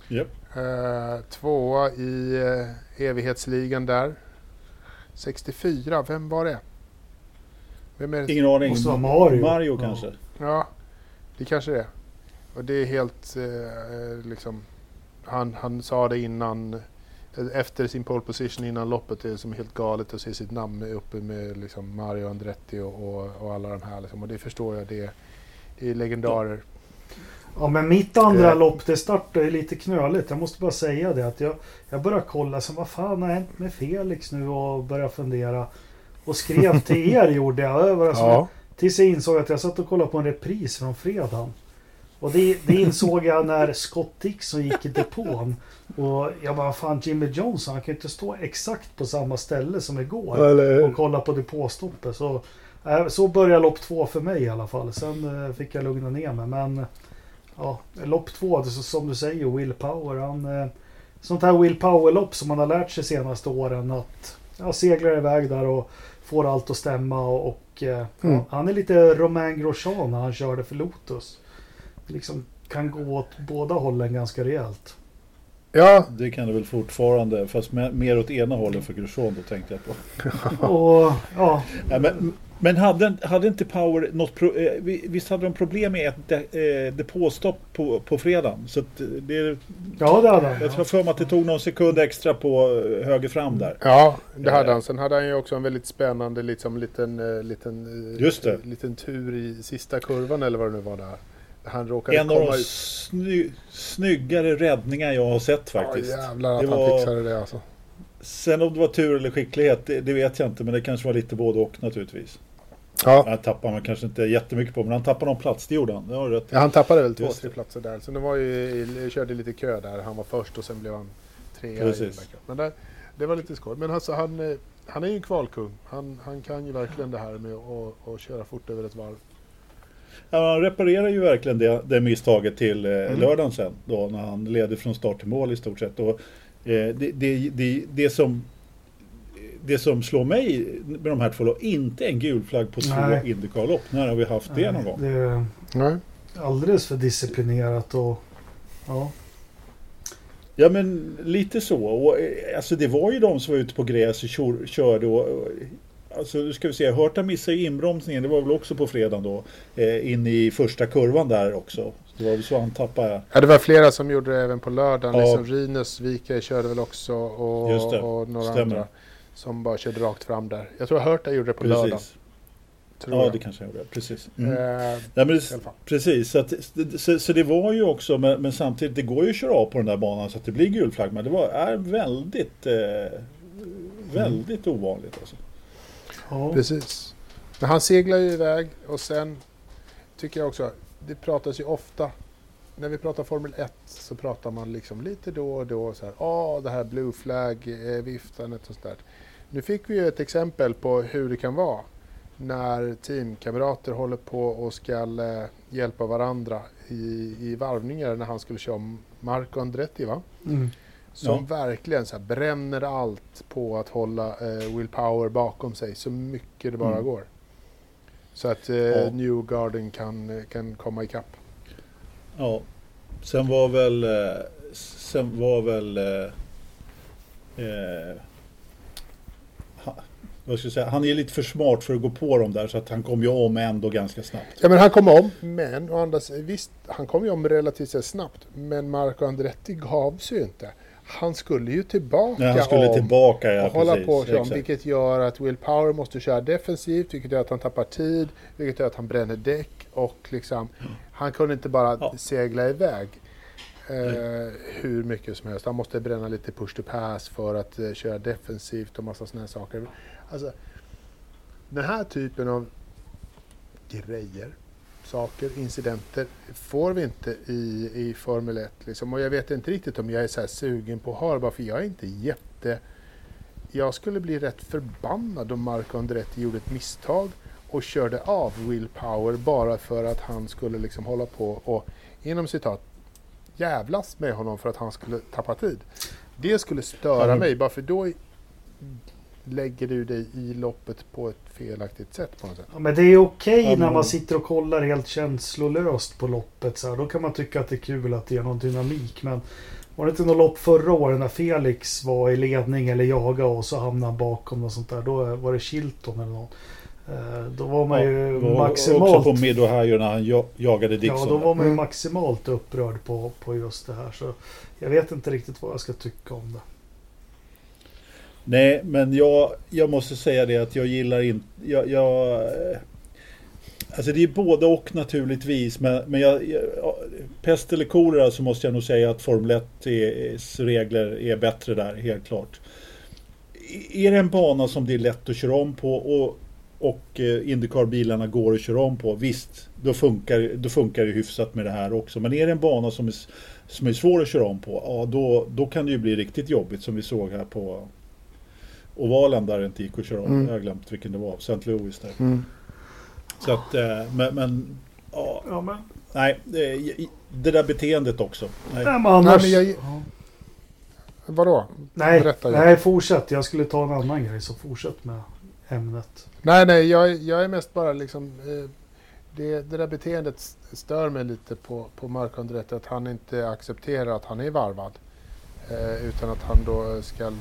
Japp. Eh, tvåa i eh, evighetsligan där. 64, vem var det? Vem är det? Ingen aning. Måste vara Mario. Mario kanske. Ja, det kanske det är. Och det är helt eh, liksom... Han, han sa det innan, eh, efter sin pole position innan loppet, det är som helt galet att se sitt namn uppe med liksom Mario Andretti och, och, och alla de här. Liksom. Och det förstår jag, det, det är legendarer. Ja men mitt andra Eh. lopp det startade lite knöligt. Jag måste bara säga det att jag, jag började kolla så vad fan har hänt med Felix nu och började fundera. Och skrev till er gjorde jag. jag. Bara, så- Tills jag insåg att jag satt och kollade på en repris från fredagen. Och det, det insåg jag när Scott Dixon gick i depån. Och jag bara, fan Jimmy Johnson han kan ju inte stå exakt på samma ställe som igår. Eller, Och kolla på depåstoppet. Så, äh, så började lopp två för mig i alla fall. Sen eh, fick jag lugna ner mig. Men ja, lopp två, det som du säger, Will Power. Han, eh, sånt här Will Power-lopp som man har lärt sig senaste åren att ja, seglar iväg där och får allt att stämma. Och, och eh, Mm. han är lite Romain Grosjean när han körde för Lotus. Liksom kan gå åt båda hållen ganska rejält. Ja, Det kan det väl fortfarande, fast mer, mer åt ena hållet för Grosjean då tänkte jag på. Och ja, Ja, men men hade, hade inte Power något pro, eh, vi- Visst hade de problem med ett de, eh, depåstopp på, på fredagen? Så eh, det, ja det hade han. jag tror för mig att det tog någon sekund extra på höger fram där. ja det hade han. Sen hade han ju också en väldigt spännande liksom, liten, liten, Just det. liten tur i sista kurvan eller vad det nu var där. Han råkade En av komma de ut. sny, snyggare räddningar jag har sett faktiskt. Ja, jävlar att Det han var- fixade det alltså. Sen om det var tur eller skicklighet, det, det vet jag inte. Men det kanske var lite både och naturligtvis. Ja. Han tappar man kanske inte jättemycket på, men han tappade någon plats, det gjorde han. Det har rätt. Ja, han tappade väl två, tre platser där. Så det var ju, körde lite kö där. Han var först och sen blev han trea. Precis. den där. Men det, det var lite skoj. Men alltså, han, eh, han är ju en kvalkung. Han, han kan ju verkligen det här med att att köra fort över ett varv. Ja, han reparerar ju verkligen det, det misstaget till eh, Mm. lördagen sen. Då när han ledde från start till mål i stort sett. Och, det, det, det, det, som, det som slår mig med de här två lopp, inte en gul flagg på två Nej. Indycar-lopp. När har vi haft det någon gång? Det är Nej. alldeles för disciplinerat och ja. Ja men lite så. Och, eh, alltså det var ju de som var ute på gräs och kör, körde. Och, och, alltså nu ska vi se, Hörta missade ju inbromsningen. Det var väl också på fredagen då. Eh, in i första kurvan där också. Det var väl så han tappade. Ja, det var flera som gjorde det även på lördagen. Ja. Liksom Rinus Wike körde väl också och, och några Stämmer. andra. Som bara körde rakt fram där. Jag tror jag hört det gjorde det på lördagen. Precis. Tror Ja jag. det kanske jag gjorde. Precis. Eh, Mm. Men I det, precis, så, att, så, så det var ju också, men, men samtidigt, det går ju att köra av på den där banan så att det blir gul flagg. Men det var, är väldigt, eh, väldigt ovanligt. Alltså. Ja. Precis. Men han seglar ju iväg och sen tycker jag också, det pratas ju ofta, när vi pratar Formel 1 så pratar man liksom lite då och då så här, åh det här blue flag eh, och sådär. Nu fick vi ju ett exempel på hur det kan vara när teamkamrater håller på och ska eh, hjälpa varandra i, i varvningar när han skulle köra Marco Andretti va? Mm. Som verkligen så bränner allt på att hålla eh, Will Power bakom sig så mycket det bara Mm. går. Så att eh, Ja. Newgarden kan, kan komma ikapp. Ja. Sen var väl, eh, sen var väl, eh, eh, vad ska jag säga, han är lite för smart för att gå på dem där så att han kom ju om ändå ganska snabbt. Ja men han kom om, men å andra sidan, visst han kom ju om relativt snabbt. Men Marco Andretti gav sig ju inte. Han skulle ju tillbaka Nej, han skulle om tillbaka ja, och hålla precis. på och köra om, vilket gör att Will Power måste köra defensivt, vilket gör att han tappar tid, vilket gör att han bränner däck och liksom han kunde inte bara Ja. segla iväg eh, hur mycket som helst. Han måste bränna lite push to pass för att eh, köra defensivt och massa sådana saker. Alltså, den här typen av grejer, saker, incidenter får vi inte i, i Formel 1. Liksom. Och jag vet inte riktigt om jag är så här sugen på att ha det, bara för jag är inte jätte... Jag skulle bli rätt förbannad om Marco Andretti gjorde ett misstag och körde av Will Power bara för att han skulle liksom hålla på och inom citat jävlas med honom för att han skulle tappa tid. Det skulle störa mig bara för då lägger du dig i loppet på ett felaktigt sätt på något sätt. Ja, men det är okej Ja, när man sitter och kollar helt känslolöst på loppet. Så här. Då kan man tycka att det är kul att det är någon dynamik. Men var det inte något lopp förra året när Felix var i ledning eller jaga och så hamnade han bakom och sånt där. Då var det Chilton eller någon. Eh, Då var man ju var maximalt... Också på Mid Ohio när han ja- jagade Dixon. Ja, då var man ju maximalt upprörd på, på just det här. Så jag vet inte riktigt vad jag ska tycka om det. Nej, men jag, jag måste säga det att jag gillar inte... Jag, jag, alltså det är både och naturligtvis. Men, men jag, jag, pest eller kolera så måste jag nog säga att Formel 1 regler är bättre där, helt klart. Är det en bana som det är lätt att köra om på och, och eh, Indycar-bilarna går att köra om på, visst, då funkar, då funkar det hyfsat med det här också. Men är det en bana som är, som är svår att köra om på, ja då, då kan det ju bli riktigt jobbigt som vi såg här på ovalen där det inte gick att köra om. Mm. Jag har glömt vilken det var, St. Louis där. Så att, eh, men, men ja, Ja, men, nej, det, det där beteendet också. Nej. nej, men annars... Nej, men jag- ja. vadå? Nej, Berätta, nej, fortsätt. Jag skulle ta en annan grej, så fortsätt med ämnet. Nej, nej, jag, är- jag är mest bara liksom... Eh, det, det där beteendet stör mig lite på, på Mark att han inte accepterar att han är varvad. Eh, utan att han då ska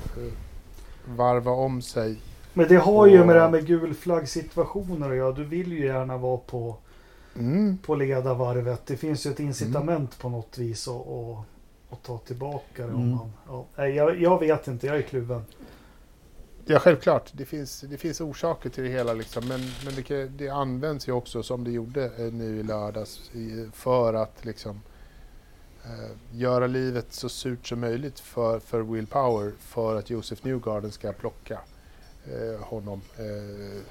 varva om sig. Men det har ju Och- med det här med gulflaggsituationer att göra. Du vill ju gärna vara på, Mm. på ledarvarvet. Det finns ju ett incitament på något vis att, att, att ta tillbaka det. Om Mm. man, ja. Jag, jag vet inte, jag är kluven. Ja, självklart. Det finns, det finns orsaker till det hela. Liksom. Men, men det, det används ju också som det gjorde eh, nu i lördags för att liksom, eh, göra livet så surt som möjligt för, för Will Power för att Josef Newgarden ska plocka eh, honom eh,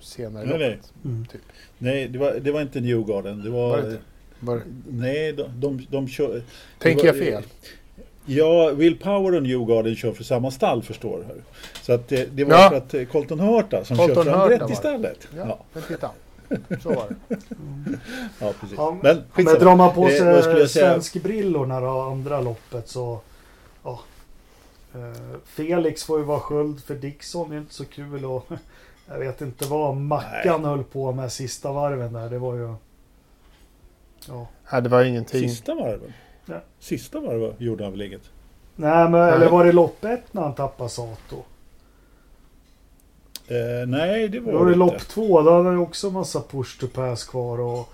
senare i loppet. Mm. Typ. Nej, det var, det var inte Newgarden. Det var... Var det inte? Var, Nej, de, de, de kör... tänker det jag fel? Ja, Will Power och Newgarden kör för samma stall förstår du. Så att det, det var Ja. för att eh, Colton Hurta som Colton kör för Hurta Andretti var det. stället. Ja, Ja, men titta. Så var det. ja, precis. Ja, Men Men drar man på Eh, sig säga? svenskbrillorna då, andra loppet så... Ja. Eh, Felix får ju vara sköld för Dixon. Det är inte så kul och Jag vet inte vad Mackan höll på med sista varven där. Det var ju... Ja. Nej, det var ingenting. Sista varven? Ja. Sista varven gjorde han väl inget? Nej, men eller var det lopp ett när han tappade Sato? Eh, nej, det var, Då var det inte. lopp två. Då hade han också massa push to pass kvar och,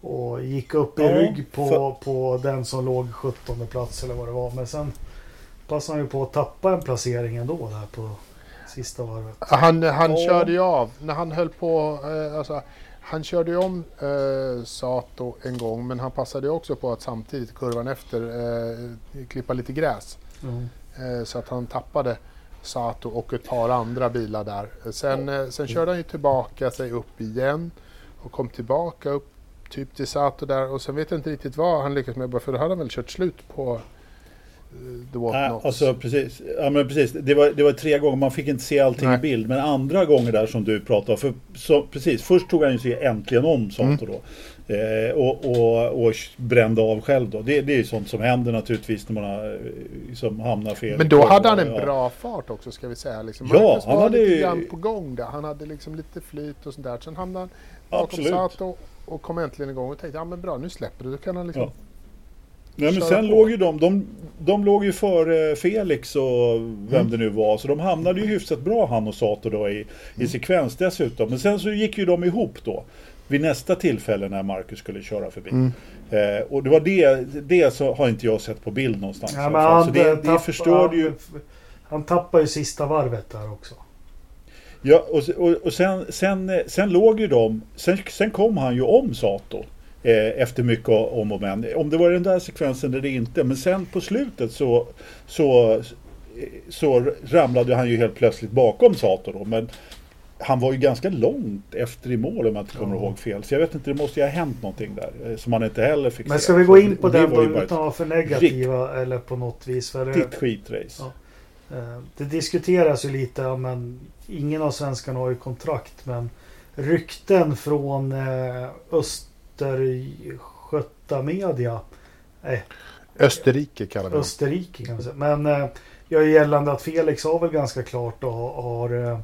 och gick upp i Ja, rygg på, för- på den som låg 17 plats eller vad det var. Men sen passade han ju på att tappa en placering ändå där på sista varvet. Han, han Ja. körde ju av. När han höll på... Eh, alltså, han körde ju om eh, Sato en gång men han passade ju också på att samtidigt kurvan efter eh, klippa lite gräs. Mm. Eh, så att han tappade Sato och ett par andra bilar där. Sen, eh, sen körde han ju tillbaka sig upp igen och kom tillbaka upp typ till Sato där och sen vet jag inte riktigt vad han lyckades med för då hade han väl kört slut på eh, The Whatnots. alltså precis. Ja, men precis. Det, var, det var tre gånger, man fick inte se allting Nej. i bild. Men andra gånger där som du pratade. För, så, precis, först tog han ju sig äntligen om Sato Mm. då. Eh, och, och, och brände av själv då. Det, det är ju sånt som händer naturligtvis när man har, eh, som hamnar fel. Men då hade han en Ja. bra fart också ska vi säga. Liksom. Ja, han hade lite ju- grann på gång där. Han hade liksom lite flyt och sånt där. Sen hamnade han bakom. Sato och kom äntligen igång och tänkte ja men bra nu släpper du. Då kan han liksom... Ja. Nej, men sen på. låg ju de, de, de låg ju före Felix och vem Mm. det nu var. Så de hamnade ju hyfsat bra han och Sato då i, i Mm. sekvens dessutom. Men sen så gick ju de ihop då. Vid nästa tillfälle när Marcus skulle köra förbi. Mm. Eh, och det var det, det så har inte jag sett på bild någonstans. Ja, men fall. han, så det, det tapp- förstörde ju. han, tappade ju sista varvet där också. Ja, och, och, och sen, sen, sen låg ju de, sen, sen kom han ju om Sato. Eh, efter mycket om och men. Om det var den där sekvensen eller inte. Men sen på slutet så, så, så ramlade han ju helt plötsligt bakom Sato då. Men han var ju ganska långt efter i mål om jag inte kommer Ja. ihåg fel. Så jag vet inte, det måste ju ha hänt någonting där. eh, Som han inte heller fick Men se. ska vi Så gå in på det den då utan att vara för negativa eller på något vis? För det, riktigt skitrace. Ja. Eh, Det diskuteras ju lite, ja, men ingen av svenskarna har ju kontrakt, men rykten från eh, Östergöta media, eh, Österrike kallar vi. Österrike kan man säga, men eh, gör ju gällande att Felix har väl ganska klart och har,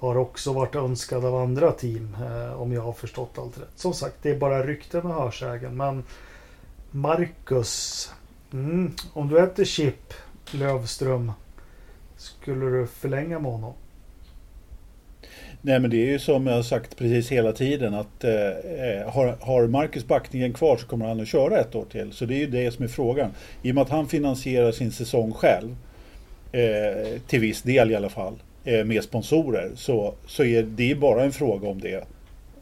har, också varit önskad av andra team, eh, om jag har förstått allt rätt. Som sagt, det är bara rykten och hörsägen, men Marcus, mm, om du äter Chip Lövström, skulle du förlänga med honom? Nej men det är ju som jag har sagt precis hela tiden att eh, eh har, har Marcus backningen kvar så kommer han att köra ett år till. Så det är ju det som är frågan. I och med att han finansierar sin säsong själv, eh, till viss del i alla fall, Eh, med sponsorer, så, så är det bara en fråga om det.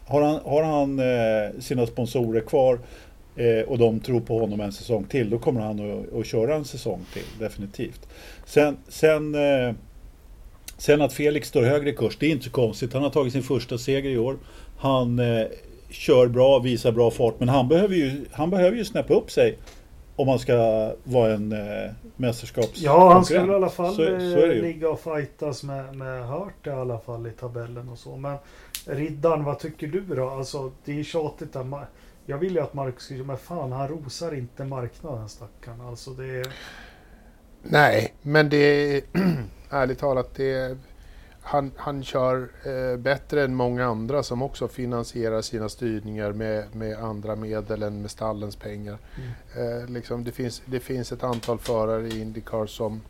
Har han, har han eh, sina sponsorer kvar eh, och de tror på honom en säsong till, då kommer han att, att köra en säsong till, definitivt. Sen, sen eh, Sen att Felix står högre i kurs, det är inte så konstigt. Han har tagit sin första seger i år. Han eh, kör bra, visar bra fart. Men han behöver ju, han behöver ju snäppa upp sig om han ska vara en eh, mästerskaps Ja, han skulle i alla fall Så, så ligga och fightas med, med Hurt i alla fall i tabellen och så. Men Riddan, vad tycker du då? Alltså, det är tjatigt där. Jag vill ju att Marcus skulle, men fan han rosar inte marknaden stackarn. Alltså det är... Nej, men det är ärligt talat, det är, han, han kör eh, bättre än många andra som också finansierar sina styrningar med, med andra medel än med stallens pengar. Mm. Eh, liksom det, finns, det finns ett antal förare i Indycar som,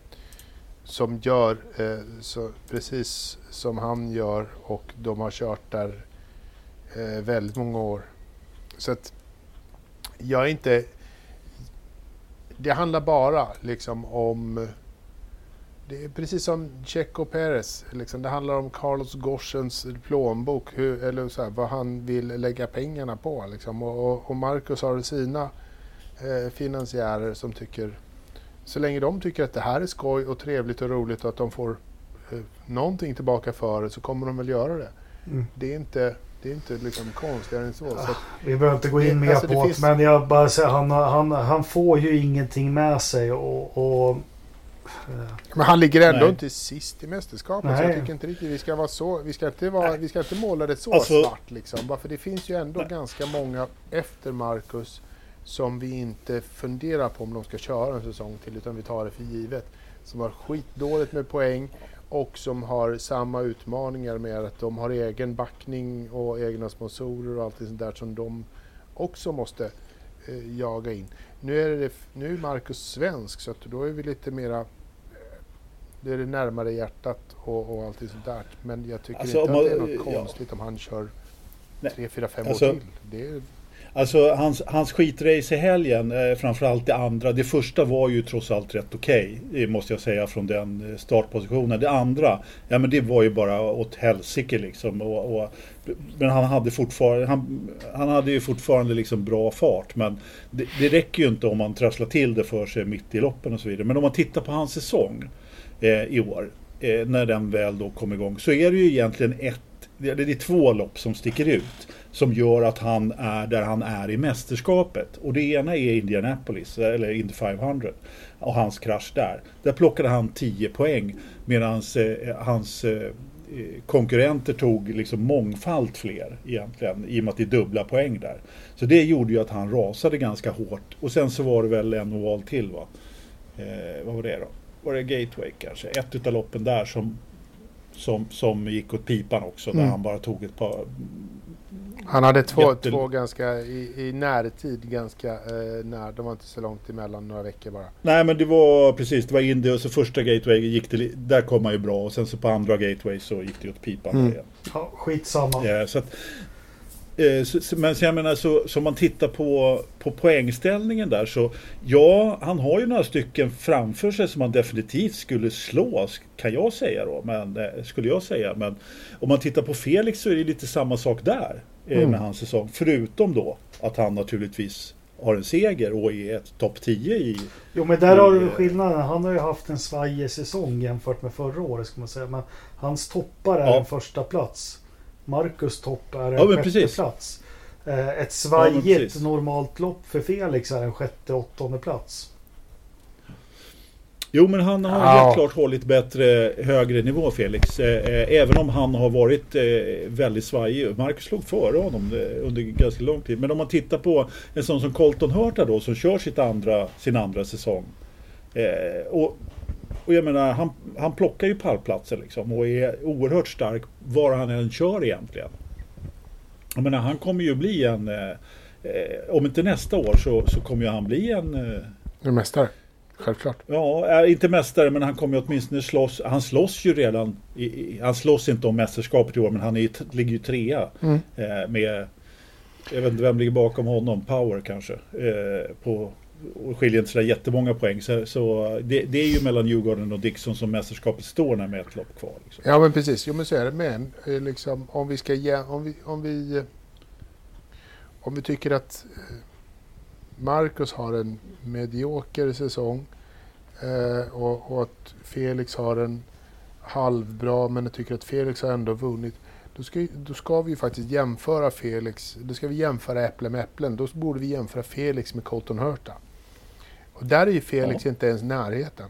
som gör eh, så, precis som han gör och de har kört där väldigt många år. Så att jag är inte... Det handlar bara liksom om... Det är precis som Checo Perez. Liksom, det handlar om Carlos Gorsens plånbok, hur, eller så här, vad han vill lägga pengarna på. Liksom. Och, och, Marcus har sina eh, finansiärer som tycker... Så länge de tycker att det här är skoj och trevligt och roligt och att de får eh, någonting tillbaka för det så kommer de väl göra det. Mm. Det är inte, det är inte liksom konstigare än så. så att, Vi behöver inte gå in mer alltså, på det, finns- men jag bara säger han, han, han får ju ingenting med sig och... och Men han ligger ändå Nej. inte sist i mästerskapet. Så jag Nej. tycker inte riktigt vi ska vara så. Vi ska inte, vara, vi ska inte måla det så Alltså- svart liksom. Bara för det finns ju ändå Nej. ganska många efter Marcus som vi inte funderar på om de ska köra en säsong till utan vi tar det för givet. Som har skitdåligt med poäng och som har samma utmaningar med att de har egen backning och egna sponsorer och allt sånt där som de också måste eh, jaga in. Nu är, det, nu är Marcus svensk så att då är vi lite mera eh, det är det närmare hjärtat och, och allt det sånt där. Men jag tycker Alltså, inte om att det är man- något ja. konstigt om han kör Nej. tre, fyra, fem Alltså- år till. Det är, Alltså hans, hans skitrace i helgen, eh, framförallt det andra. Det första var ju trots allt rätt okej, det måste jag säga, från den eh, startpositionen. Det andra, ja men det var ju bara åt helsike liksom. Och, och, men han hade fortfarande, han, han hade ju fortfarande liksom bra fart. Men det, det räcker ju inte om man trasslar till det för sig mitt i loppen och så vidare. Men om man tittar på hans säsong eh, Eh, i år, eh, när den väl då kom igång, så är det ju egentligen ett det är två lopp som sticker ut som gör att han är där han är i mästerskapet. Och det ena är Indianapolis, eller Indy 500 och hans krasch där. Där plockade han 10 poäng medan eh, hans eh, eh, konkurrenter tog liksom mångfalt fler egentligen i och med att det är dubbla poäng där. Så det gjorde ju att han rasade ganska hårt. Och sen så var det väl en oval till va? Eh, vad var det då? Var det Gateway kanske? Ett utav loppen där som som, som gick åt pipan också, där Mm. han bara tog ett par... han hade två, Jätte- två ganska i, i närtid, ganska eh, när, de var inte så långt emellan, några veckor bara. Nej men det var precis, det var Indy och så första Gateway gick det, där kom han ju bra och sen så på andra Gateway så gick det åt pipan Mm. igen. ja, skitsamma. Eh, så att, men så jag menar så, så man tittar på, på poängställningen där så ja, han har ju några stycken framför sig som han definitivt skulle slå kan jag säga då, men eh, skulle jag säga. Men om man tittar på Felix så är det lite samma sak där eh, Mm. med hans säsong. Förutom då att han naturligtvis har en seger och är ett topp 10 i... Jo men där har du skillnaden. Han har ju haft en svajig säsong jämfört med förra året ska man säga. Men hans toppar är Ja. en första plats. Marcus topp är en Ja, sjätte precis. plats. Eh, Ett Ja, svajigt precis. normalt lopp för Felix är en sjätte, åttonde plats. Jo men han har Ja. helt klart hållit bättre högre nivå Felix. Eh, eh, även om han har varit väldigt svajig. Marcus låg före honom under ganska lång tid. Men om man tittar på en sån som Colton Hurta då som kör sitt andra, sin andra säsong. Och, och jag menar han, han plockar ju pallplatser liksom och är oerhört stark var han än kör egentligen. Jag menar han kommer ju bli en eh, eh, om inte nästa år så, så kommer ju han bli en eh, En mästare, självklart. Ja, är inte mästare men han kommer ju åtminstone slåss. Han slåss ju redan. I, i, han slåss inte om mästerskapet i år men han är, ligger ju trea. Mm. Eh, med, jag vet inte vem ligger bakom honom. Power kanske. Eh, på, och skiljer inte sådär jättemånga poäng. Så, så det, det är ju mellan Djurgården och Dixon som mästerskapet står när med ett lopp kvar. Liksom. Ja men precis, jo men så är det. Men eh, liksom, om vi ska ge, om vi, om vi, eh, om vi tycker att eh, Marcus har en medioker säsong eh, och, och att Felix har en halvbra men jag tycker att Felix har ändå vunnit. Då ska, då ska vi ju faktiskt jämföra Felix, då ska vi jämföra äpplen med äpplen. Då borde vi jämföra Felix med Colton Hurta. Och där är ju Felix Ja. inte ens närheten.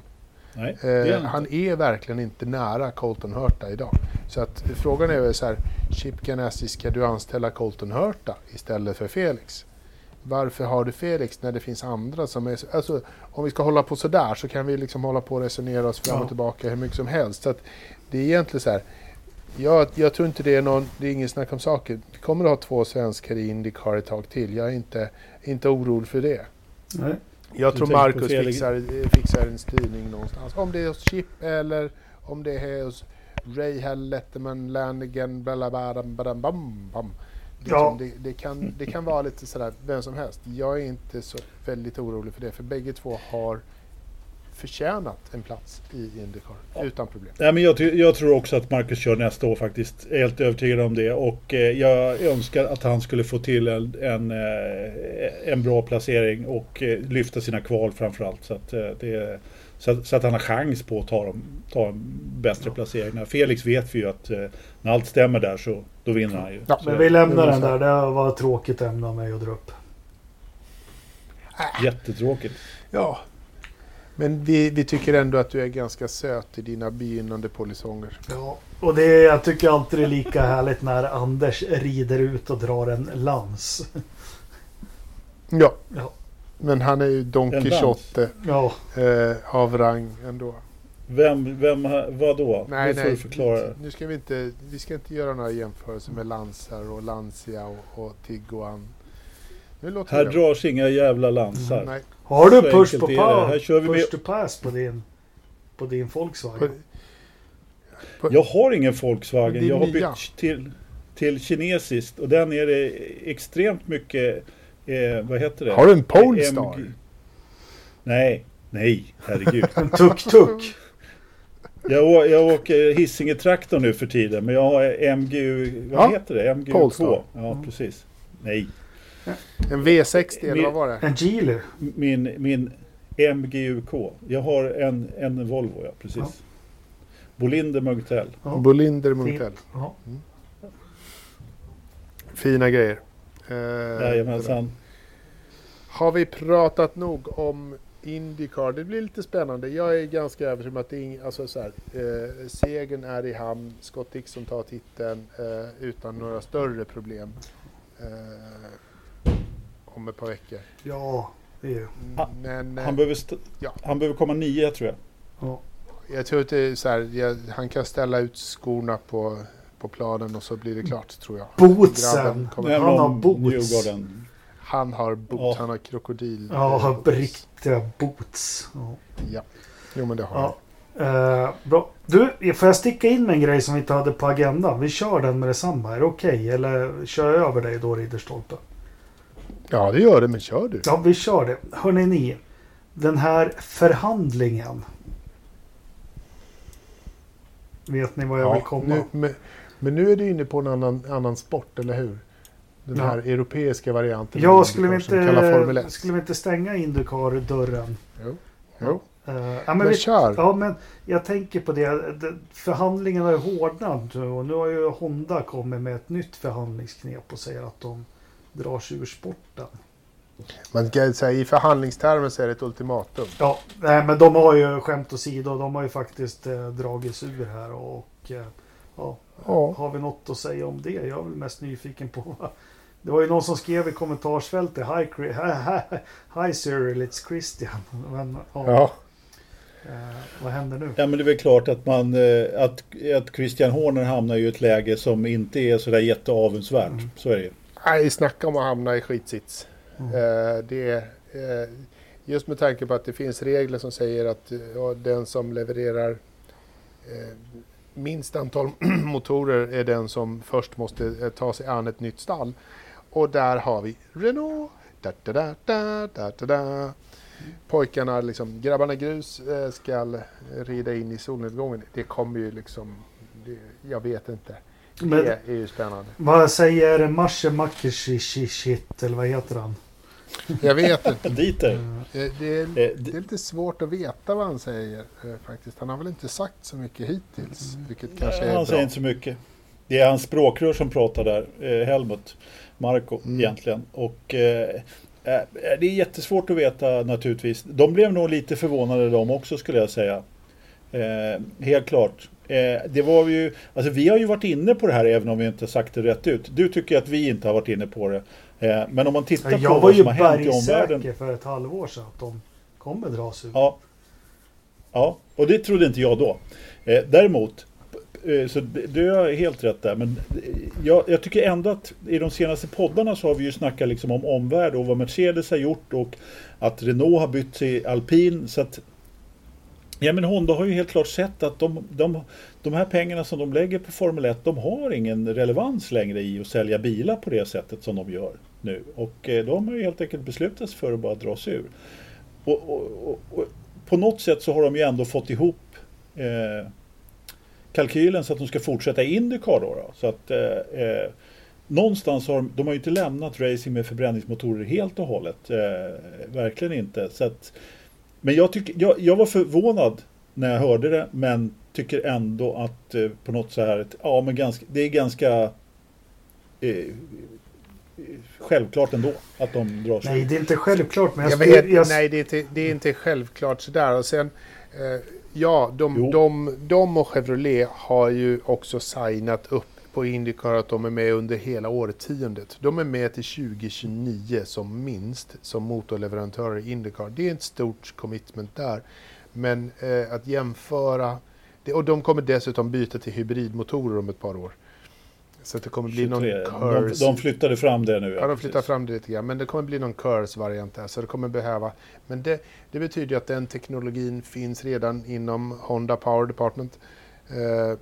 Nej, är Eh, han är verkligen inte nära Colton Hurta idag. Så att frågan är väl så här, Chip Ganassi, ska du anställa Colton Hurta istället för Felix? varför har du Felix när det finns andra som är... Alltså, om vi ska hålla på sådär så kan vi liksom hålla på och resonera oss fram och tillbaka hur mycket som helst. Så att det är egentligen så här. Jag, jag tror inte det är någon, det är ingen snack om saker. Vi kommer att ha två svenskar i Indycar ett tag till. Jag är inte, inte orolig för det. Nej. Jag Du tror Marcus fixar, fixar en styrning någonstans. Om det är hos Chip eller om det är hos Ray Hell, Letterman, Lanigan, bam, bam. Liksom, Ja. det, det, kan, det kan vara lite sådär, vem som helst. Jag är inte så väldigt orolig för det, för bägge två har förtjänat en plats i Indycar Ja. utan problem. Nej, men jag, jag tror också att Marcus kör nästa år faktiskt. Jag är helt övertygad om det. Och eh, jag önskar att han skulle få till en, en, eh, en bra placering och eh, lyfta sina kval framförallt. Så att, eh, det, så, att, så att han har chans på att ta, dem, ta en bättre placering. Felix vet vi ju att eh, när allt stämmer där så då vinner han ju. Ja, Så Men vi lämnar den där. Det var ett tråkigt ämne av mig att dra upp. Jättetråkigt. Ja, men vi, vi tycker ändå att du är ganska söt i dina begynnande polisonger. Ja, och det är, jag tycker alltid det är lika härligt när Anders rider ut och drar en lans. Ja, Ja, men han är ju Don. Quijote ja eh, av rang ändå. Vem, vem, vad då? Nej, nu får nej. förklara. Nu ska vi inte, vi ska inte göra några jämförelser med Lansar och Lancia och, och Tiguan. Här det. dras inga jävla lansar. Nej, Har du push på pa- Här kör vi push med- to pass på din, på din Volkswagen? på, Jag har ingen Volkswagen. Jag har bytt till, till kinesiskt och den är det extremt mycket, eh, vad heter det? har du en Polestar? MG. Nej, nej, herregud. En tuk-tuk? jag, jag åker Hisingen-traktor nu för tiden, men jag har MGU, vad Ja, heter det? MGU2. Polestar. Ja, precis. Nej, En V60 eller Min- vad var det? En Geely? min, min MGUK. Jag har en, en Volvo, ja, precis. Ja. Bolinder Munktell. Ja. Bolinder Munktell. Ja. Fina grejer. Eh, Jajamensan. Har vi pratat nog om Indycar? Det blir lite spännande. Jag är ganska övertygad om att det är alltså så här, eh, segern är i hamn. Scott Dixon tar titeln eh, utan några större problem. Eh, om ett par veckor. Ja, det är. Han- Men Han behöver, Ja. han behöver komma nia tror jag. Ja. jag tror att det är så här, jag, han kan ställa ut skorna på, på planen och så blir det klart tror jag. Bootsen! Han har boots. Newgarden. Han har boots, Ja. han har krokodil. Ja, boots. riktiga boots. Ja. Ja, jo men det har han. Eh, bra. Du, får jag sticka in med en grej som vi inte hade på agendan? Vi kör den med detsamma. Är det okej? Eller kör jag över dig då, Ridderstolpe? Ja, det gör det, men kör du. Ja, vi kör det. Hörrni ni. Den här förhandlingen. Vet ni vad jag vill komma? nu, men, men nu är du inne på en annan, annan sport, eller hur? Den Ja. här europeiska varianten. Ja, skulle vi, inte, 1. skulle vi inte stänga Indycar-dörren? Jo. jo. Eh, ja, Men, men vi, kör. ja, men jag tänker på det. Det- Förhandlingen har ju hårdnat nu och nu har ju Honda kommit med ett nytt förhandlingsknep och säger att de drar sig ur sporten. Man kan säga i förhandlingstermer så är det ett ultimatum. Ja, nej, men de har ju skämt åsido. De har ju faktiskt eh, dragits ur här och eh, ja, Ja. har vi något att säga om det? Jag är väl mest nyfiken på. Det var ju någon som skrev i kommentarsfältet Hi, hi, hi, hi Cyril, it's Christian. Men ja, ja. eh, vad händer nu? Ja men det är väl klart att man eh, att, att Christian Horner hamnar i ett läge som inte är sådär jätteavundsvärt. Mm. Så är det. Nej, snacka om att hamna i skitsits. Mm. Eh, det är, eh, just med tanke på att det finns regler som säger att eh, ja, den som levererar eh, minst antal motorer är den som först måste eh, ta sig an ett nytt stall. Och där har vi Renault. Da, da, da, da, da, da, da. Pojkarna, liksom, grabbarna grus eh, ska rida in i solnedgången. Det kommer ju liksom, det, jag vet inte. Det Men- är ju spännande. Vad säger Masche Makishishit eller vad heter han? Jag vet inte. Dieter. Eh, Det, det, är, Eh, det är lite svårt att veta vad han säger eh, faktiskt. Han har väl inte sagt så mycket hittills, vilket kanske är han bra. säger inte så mycket. Det är hans språkrör som pratar där, Helmut Marko Mm. egentligen. Och eh, det är jättesvårt att veta naturligtvis. De blev nog lite förvånade de också skulle jag säga. Eh, helt klart. Eh, det var ju, alltså vi har ju varit inne på det här även om vi inte sagt det rätt ut. Du tycker att vi inte har varit inne på det. Eh, men om man tittar Jag på var vad ju som har hänt i omvärlden. bergsäker för ett halvår sedan att de kommer dras ur. Ja. ja, och det trodde inte jag då. Eh, däremot, eh, så du har helt rätt där. Men eh, jag, jag tycker ändå att i de senaste poddarna så har vi ju snackat liksom om omvärld och vad Mercedes har gjort och att Renault har bytt till alpin. Så att, ja men Honda har ju helt klart sett att de, de, de här pengarna som de lägger på Formel 1, de har ingen relevans längre i att sälja bilar på det sättet som de gör nu. Och eh, de har ju helt enkelt beslutat sig för att bara dra sig ur. Och, och, och, och på något sätt så har de ju ändå fått ihop eh, kalkylen så att de ska fortsätta Indycar då. då. Så att eh, eh, någonstans har de, de har ju inte lämnat racing med förbränningsmotorer helt och hållet. Eh, verkligen inte. Så att, men jag, tycker, jag, jag var förvånad när jag hörde det men tycker ändå att eh, på något så här, ja men ganska, det är ganska eh, självklart ändå att de drar sig Nej, det är inte självklart. Men jag, Jag skulle- vet, jag, nej, det är, inte, det är inte självklart sådär. Och sen, eh, ja, de, Jo. de, de och Chevrolet har ju också signat upp på Indycar att de är med under hela årtiondet. De är med till 2029 som minst som motorleverantörer i Indycar. Det är ett stort commitment där. Men eh, att jämföra, det, och de kommer dessutom byta till hybridmotorer om ett par år. Så det kommer bli någon 23. De, curse. de flyttade fram det nu. Ja, de flyttar fram det lite grann. Men det kommer bli någon curse-variant där. Så det kommer behöva... Men det, det betyder ju att den teknologin finns redan inom Honda Power Department. Eh,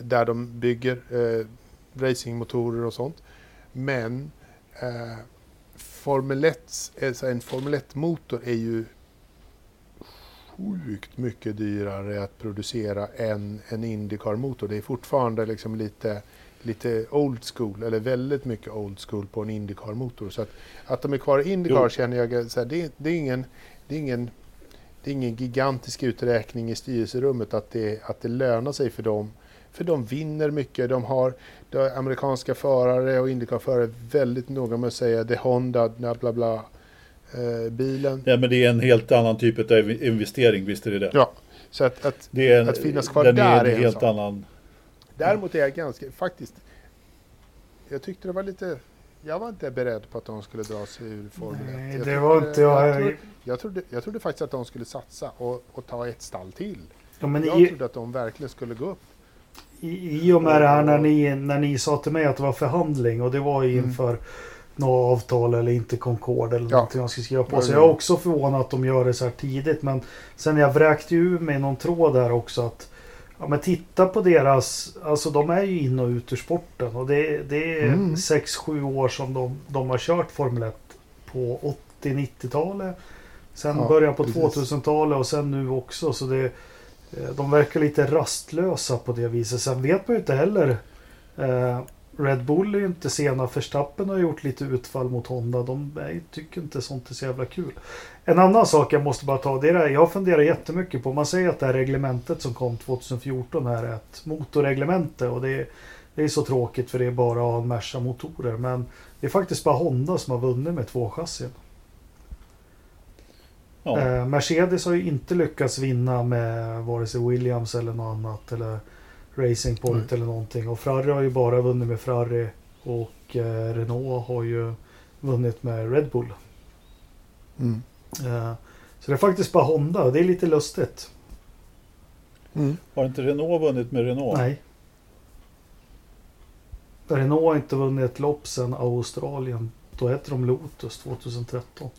där de bygger eh, racingmotorer och sånt. Men eh, Formel 1, alltså en Formel 1-motor är ju sjukt mycket dyrare att producera än en Indycar-motor. Det är fortfarande liksom lite lite old school, eller väldigt mycket old school på en Indycar-motor. Så att, att de är kvar i Indycar Jo. känner jag, så här, det, är- det, är ingen, det, är ingen, det är ingen gigantisk uträkning i styrelserummet att det, att det lönar sig för dem. För de vinner mycket, de har, amerikanska förare och Indycar-förare väldigt noga med att säga det är Honda, bla bla bla, eh, bilen. Ja, men det är en helt annan typ av investering, visst är det det? Ja, så att, att det är en, att finnas kvar den där är är en en helt sak. annan. Däremot är jag ganska, faktiskt, jag tyckte det var lite, jag var inte beredd på att de skulle dra sig ur Formel 1. Nej, det var inte jag. Jag trodde, jag, trodde, jag trodde faktiskt att de skulle satsa och, och ta ett stall till. ja, men Jag i, trodde att de verkligen skulle gå upp. I, I och med det här när ni, när ni sa till mig att det var förhandling och det var ju Mm. inför något avtal eller inte Concord eller Ja. någonting jag skulle skriva på. Så Ja, jag är också förvånad att de gör det så här tidigt. Men sen jag vräkte ju ur mig någon tråd där också att Ja men titta på deras, alltså de är ju in och ut ur sporten och det, det är Mm. 6-7 år som de, de har kört Formel 1 på 80-90-talet. Sen Ja, början på precis. 2000-talet och sen nu också. Så det, eh, Eh, de verkar lite rastlösa på det viset. Sen vet man ju inte heller. Eh, Red Bull är ju inte sena. Verstappen har gjort lite utfall mot Honda. De nej, tycker inte sånt är så jävla kul. En annan sak jag måste bara ta. Det är det här, jag funderar jättemycket på. Man säger att det här reglementet som kom 2014 här är ett motorreglemente. Och det är, det är så tråkigt för det är bara att ha en Merca motorer. Men det är faktiskt bara Honda som har vunnit med två chassin. Ja. Eh, Mercedes har ju inte lyckats vinna med vare sig Williams eller något annat. Eller Racing Point eller någonting. Och Ferrari har ju bara vunnit med Ferrari. Och eh, Renault har ju vunnit med Red Bull. Mm. Eh, så det är faktiskt bara Honda och det är lite lustigt. Mm. Har inte Renault vunnit med Renault? Nej. Renault har inte vunnit ett lopp sedan Australien. Då hette de Lotus 2013.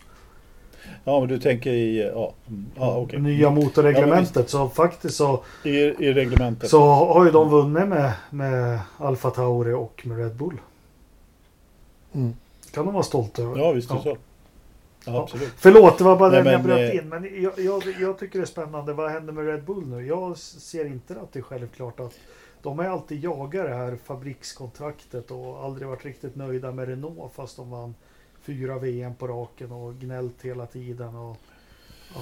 Ja, men du tänker i... Ja, mm, ja okej. Nya motorreglementet. så faktiskt så, I, I reglementet. så har ju de vunnit med, med Alfa Tauri och med Red Bull. Mm. kan de vara stolta över. Ja, visst är det Ja. så. Ja, Ja. absolut. Förlåt, det var bara Nej, den jag men, bröt eh, in. Men jag, jag, jag tycker det är spännande. Vad händer med Red Bull nu? Jag ser inte att det är självklart att de är alltid jagat det här fabrikskontraktet och aldrig varit riktigt nöjda med Renault fast de vann fyra VM på raken och gnällt hela tiden. Och, ja.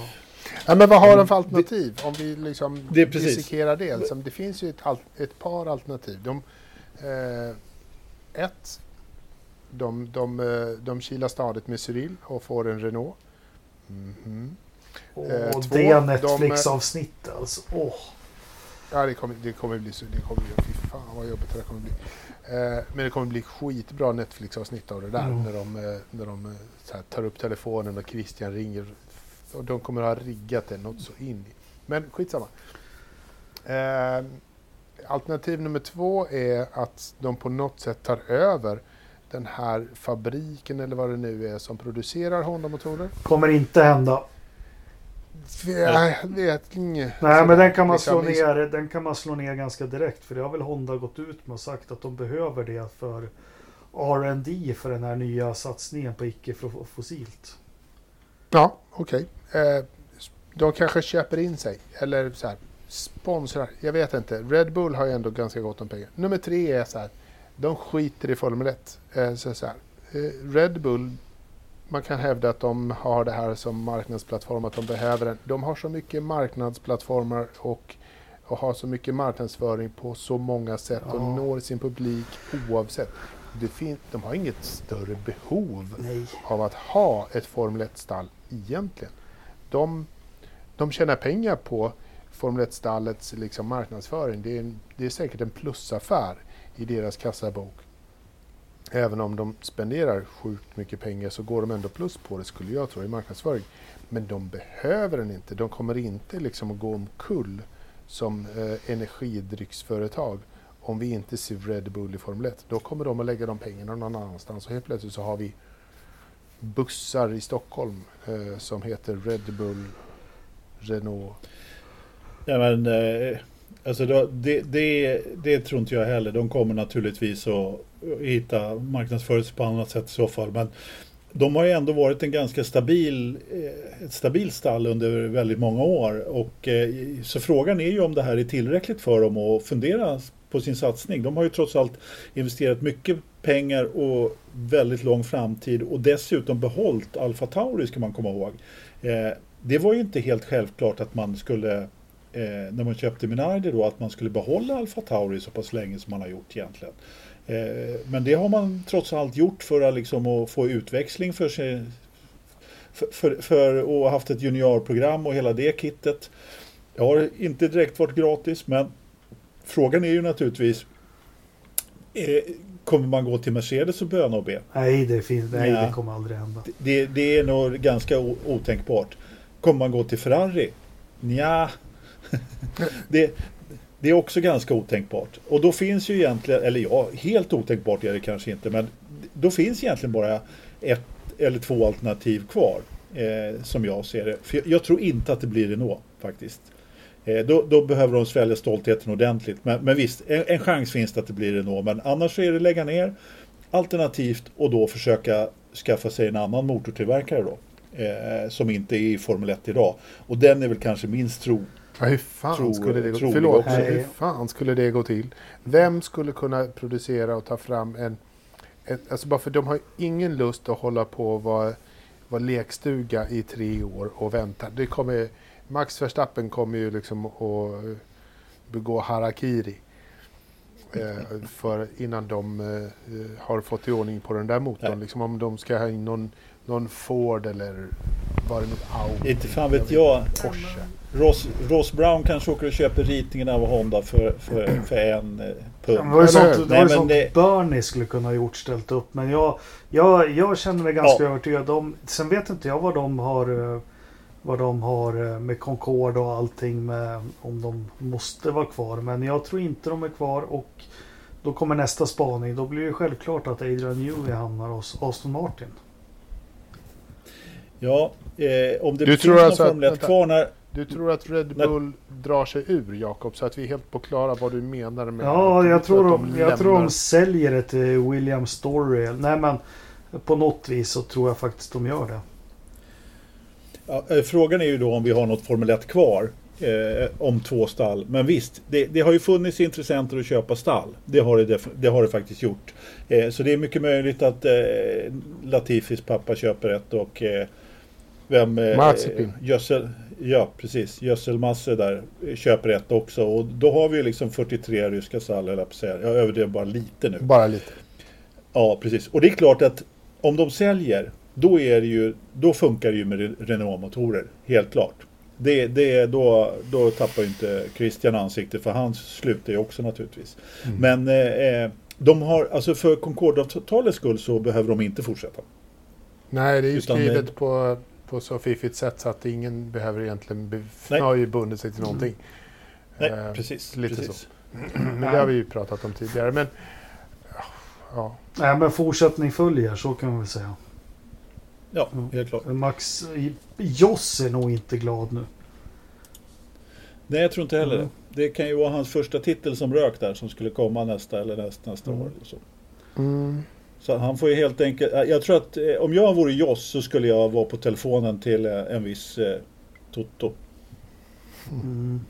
Ja, men vad har Mm. de för alternativ? Om vi liksom Det dissekerar det. Liksom, det finns ju ett, ett par alternativ. De, eh, ett, de, de, eh, de kilar stadigt med Cyril och får en Renault. Mhm. och Eh, två, det de- Netflix-avsnitt alltså. Åh. Ja, det kommer, det kommer bli så. Det kommer bli, fy fan vad jobbigt det kommer bli. Eh, men det kommer bli skitbra Netflix-avsnitt av det där. Mm. När de, eh, när de eh, tar upp telefonen och Christian ringer. Och de kommer ha riggat det något så in i. Men skitsamma. Eh, alternativ nummer två är att de på något sätt tar över den här fabriken eller vad det nu är som producerar Honda-motorer. Kommer inte hända. Jag vet inget. Nej, men den kan man slå Liksom, ner. Den kan man slå ner ganska direkt. För det har väl Honda gått ut med och sagt att de behöver det för R&D för den här nya satsningen på icke-fossilt. Ja, okej. Eh, de kanske köper in sig eller så här, sponsrar. Jag vet inte. Red Bull har ju ändå ganska gott om pengar. Nummer tre är så här. De skiter i Formel 1. Eh, så så här, eh, Red Bull, man kan hävda att de har det här som marknadsplattform, att de behöver den. De har så mycket marknadsplattformar och, och har så mycket marknadsföring på så många sätt och Ja. når sin publik oavsett. Det fin- de har inget större behov Nej. av att ha ett Formel 1-stall egentligen. De, de tjänar pengar på Formel 1-stallets liksom marknadsföring. Det är, en, det är säkert en plusaffär i deras kassabok. Även om de spenderar sjukt mycket pengar så går de ändå plus på det skulle jag tro i marknadsföring. Men de behöver den inte. De kommer inte liksom att gå omkull som eh, energidrycksföretag om vi inte ser Red Bull i Formel 1. Då kommer de att lägga de pengarna någon annanstans och helt plötsligt så har vi bussar i Stockholm eh, som heter Red Bull Renault. Ja, men, eh, alltså då, det, det, det tror inte jag heller. De kommer naturligtvis att hitta marknadsföring på annat sätt i så fall. Men de har ju ändå varit en ganska stabil, eh, ett stabilt stall under väldigt många år. Och, eh, så frågan är ju om det här är tillräckligt för dem att fundera på sin satsning. De har ju trots allt investerat mycket pengar och väldigt lång framtid och dessutom behållit Alfa Tauri ska man komma ihåg. Eh, det var ju inte helt självklart att man skulle eh, när man köpte Minardi då att man skulle behålla Alfa Tauri så pass länge som man har gjort egentligen. Eh, men det har man trots allt gjort för att, liksom, att få utväxling för sig för, för, för och haft ett juniorprogram och hela det kittet. Det har inte direkt varit gratis men frågan är ju naturligtvis eh, Kommer man gå till Mercedes och böna och be? Nej, det, finns, nej Ja. det kommer aldrig hända. Det, det är nog ganska otänkbart. Kommer man gå till Ferrari? Nja. det, det är också ganska otänkbart. Och då finns ju egentligen, eller ja, helt otänkbart är det kanske inte, men då finns egentligen bara ett eller två alternativ kvar. Eh, som jag ser det. För jag, jag tror inte att det blir Renault faktiskt. Eh, då, då behöver de svälja stoltheten ordentligt. Men, men visst, en, en chans finns det att det blir Renault. Men annars så är det lägga ner alternativt och då försöka skaffa sig en annan motortillverkare då. Eh, som inte är i Formel 1 idag. Och den är väl kanske minst tro. Ja, hur fan Tror- skulle det gå trolig Förlåt, hur fan skulle det gå till? Vem skulle kunna producera och ta fram en... Ett, alltså bara för de har ingen lust att hålla på och vara, vara lekstuga i tre år och vänta. Det kommer, Max Verstappen kommer ju liksom att begå harakiri. Eh, för innan de eh, har fått i ordning på den där motorn. Nej. Liksom om de ska ha in någon, någon Ford eller var det något Audi? Inte fan vet jag. Porsche. Ross, Ross Brown kanske åker och köper ritningen av Honda för, för, för en eh, Det pund. var ju sånt, det Nej, var sånt det- Bernie skulle kunna ha gjort, ställt upp. Men jag, jag, jag känner mig ganska Ja. övertygad om... Sen vet inte jag vad de har... eh, Vad de har eh, med Concorde och allting med om de måste vara kvar. Men jag tror inte de är kvar och då kommer nästa spaning. Då blir det självklart att Adrian Newey hamnar hos Aston Martin. Ja, eh, om det Du finns tror någon alltså att- Formel 1 vänta. kvar när... Du tror att Red Nej. Bull drar sig ur, Jakob, så att vi är helt på klara vad du menar med Ja, att- jag att tror de, jag tror de säljer det till William Story. Nej men på något vis så tror jag faktiskt de gör det. Ja, eh, frågan är ju då om vi har något Formel 1 kvar. Eh, om två stall. Men visst, det, det har ju funnits intressenter att köpa stall. Det har det, det, har det faktiskt gjort. Eh, så det är mycket möjligt att eh, Latifis pappa köper ett och eh, vem... Eh, Mazepin. Gödsel, ja, precis. Gödselmasse där eh, köper ett också. Och då har vi liksom 43 ryska stall, eller säga. Jag överdrev bara lite nu. Bara lite. Ja, precis. Och det är klart att om de säljer, då, är det ju, då funkar det ju med Re- Renault-motorer. Helt klart. Det, det, då, då tappar ju inte Christian ansikte för han slutar ju också naturligtvis. Mm. Men eh, de har, alltså för Concordavtalets skull så behöver de inte fortsätta. Nej, det är ju Utan skrivet det- på, på så fiffigt sätt så att ingen behöver egentligen... Nej. har ju bundit sig till någonting. Nej, Eh, precis. lite precis. Men det har vi ju pratat om tidigare. Men ja, Nej, men fortsättning följer, så kan man väl säga. Ja, Mm. helt klart. Max Joss är nog inte glad nu. Nej, jag tror inte heller Mm. det. Kan ju vara hans första titel som rök där som skulle komma nästa eller nästa, nästa Mm. år. Eller så. mm, så han får ju helt enkelt, jag tror att eh, om jag vore Joss så skulle jag vara på telefonen till eh, en viss eh, Toto. Mm.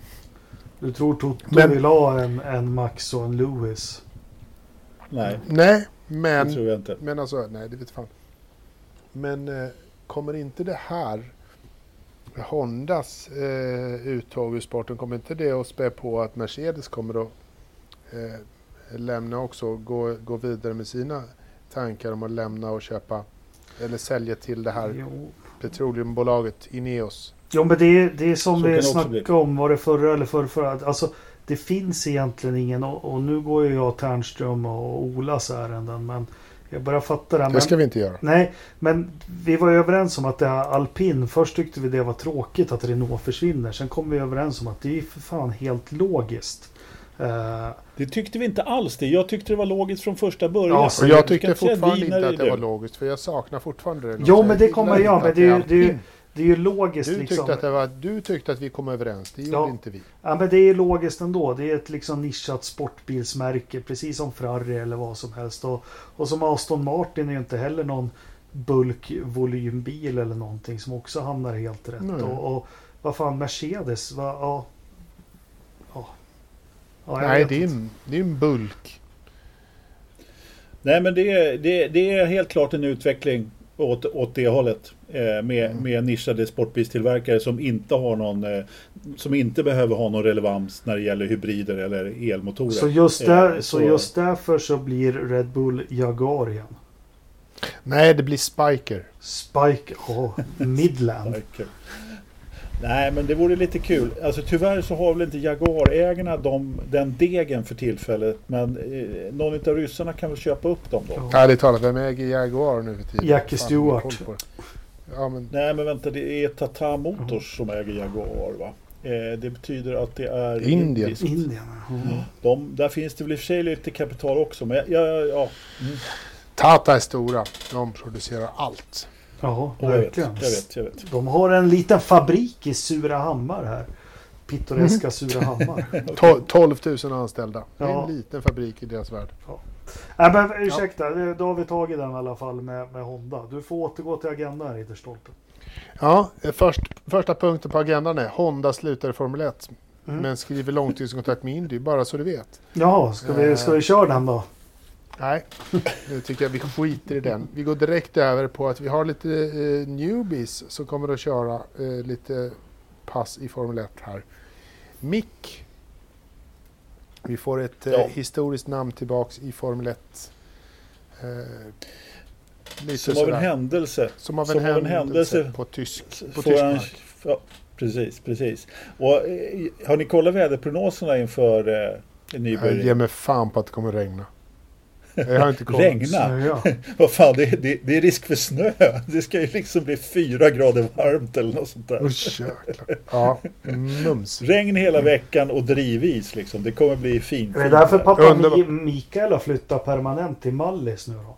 Du tror Toto Men- vill ha en, en Max och en Lewis? Nej, nej, det men... tror jag inte. Men alltså, nej det vet fan. Men eh, kommer inte det här Hondas eh, uttåg ur sporten, kommer inte det att spä på att Mercedes kommer att eh, lämna också och gå, gå vidare med sina tankar om att lämna och köpa eller sälja till det här Jo. petroleumbolaget Ineos? Jo men det är, det är som Så vi snackade om, var det förra eller förra, förra Alltså det finns egentligen ingen och, och nu går ju jag Ternström och Olas ärenden men jag börjar fatta det. här, Det Men, ska vi inte göra. Nej, men vi var ju överens om att det här alpin, först tyckte vi det var tråkigt att Renault försvinner. Sen kom vi överens om att det är för fan helt logiskt. Eh, Det tyckte vi inte alls det. Jag tyckte det var logiskt från första början. Ja, Och jag Du tyckte fortfarande inte att det är var logiskt, för jag saknar fortfarande det. Jo, men det kommer jag, men det är ju- det är ju- det är ju logiskt Du liksom. tyckte, att det var, du tyckte att vi kom överens, det gjorde Ja. inte vi. Ja, men det är logiskt ändå. Det är ett liksom nischat sportbilsmärke, precis som Ferrari eller vad som helst. Och, och som Aston Martin är ju inte heller någon bulkvolymbil eller någonting som också hamnar helt rätt. Nej. Och, och vad fan, Mercedes, ja. ja. Ja Nej, det är, en, det är en bulk. Nej men det är, det, det är helt klart en utveckling åt, åt det hållet. Eh, med, Mm. med nischade sportbilstillverkare som inte har någon eh, Som inte behöver ha någon relevans när det gäller hybrider eller elmotorer. Så just, Eh, där, så så- just därför så blir Red Bull Jaguar igen. Nej, det blir Spiker. Spike, oh, Midland. Verkligen. Nej men det vore lite kul. Alltså tyvärr så har väl inte Jaguar-ägarna de, den degen för tillfället. Men eh, någon av ryssarna kan väl köpa upp dem då. Ja. Ärligt talat, vem äger Jaguar nu för tiden? Jackie Stewart. det. Ja, men Nej men vänta det är Tata Motors som äger Jaguar va? Eh, det betyder att det är Indien. indiskt. Indien. Mm. De, där finns det väl i och för sig lite kapital också. Men ja, ja, ja. Mm. Tata är stora. De producerar allt. Ja, Jag, vet, verkligen. jag vet, jag vet. De har en liten fabrik i Surahammar här. Pittoreska Surahammar. To- 12 000 anställda. Det är Ja. en liten fabrik i deras värld. Nej men ursäkta, då har vi tagit den i alla fall med, med Honda. Du får återgå till agendan Ridderstolpe. Ja, eh, först, första punkten på agendan är Honda slutar i Formel 1. Mm. Men skriver långtidskontrakt med Indy, bara så du vet. Jaha, ska vi, ska vi köra den då? Nej, nu tycker jag vi skiter i den. Vi går direkt över på att vi har lite eh, newbies som kommer att köra eh, lite pass i Formel 1 här. Mick. Vi får ett eh, Ja. historiskt namn tillbaks i Formel 1. Eh, Som av en sådär. händelse. Som av en, som av en händelse, händelse på, tysk, på tysk han- mark. Ja, precis, precis. Och eh, har ni kollat väderprognoserna inför eh, Jag Nybörj? ger mig fan på att det kommer regna. Jag har inte koll. Regna? Snöa. Vad fan, det, är- det, det är risk för snö. Det ska ju liksom bli fyra grader varmt eller något sånt där. Usch. Ja, mums. Regn hela veckan och drivis liksom. Det kommer bli fint. Det är därför pappa Underbar- Mi- Mikael har flyttat permanent till Mallis nu då.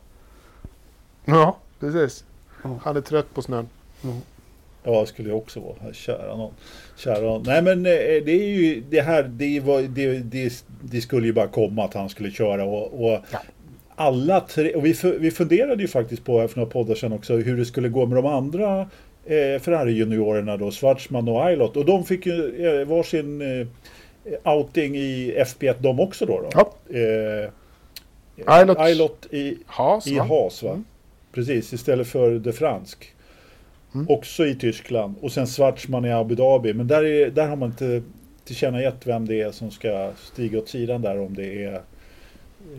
Ja, precis. Ja. Han är trött på snön. Ja, det skulle jag också vara. Kära någon. Kära någon. Nej, men eh, det är ju det här. Det, var, det, det, det skulle ju bara komma att han skulle köra och, och Ja. Alla tre. Och vi, vi funderade ju faktiskt på här för några poddar sedan också hur det skulle gå med de andra eh, Ferrari-juniorerna då, Schwarzman och Eilot. Och de fick ju eh, varsin eh, outing i FP1 de också då. då. Ja. Eh, Eilot. Eilot i, Haas, i? Haas va? Mm. Precis, istället för de Fransk. Mm. Också i Tyskland. Och sen Schwarzman i Abu Dhabi. Men där, är, där har man inte tillkännagett vem det är som ska stiga åt sidan där. Om det är,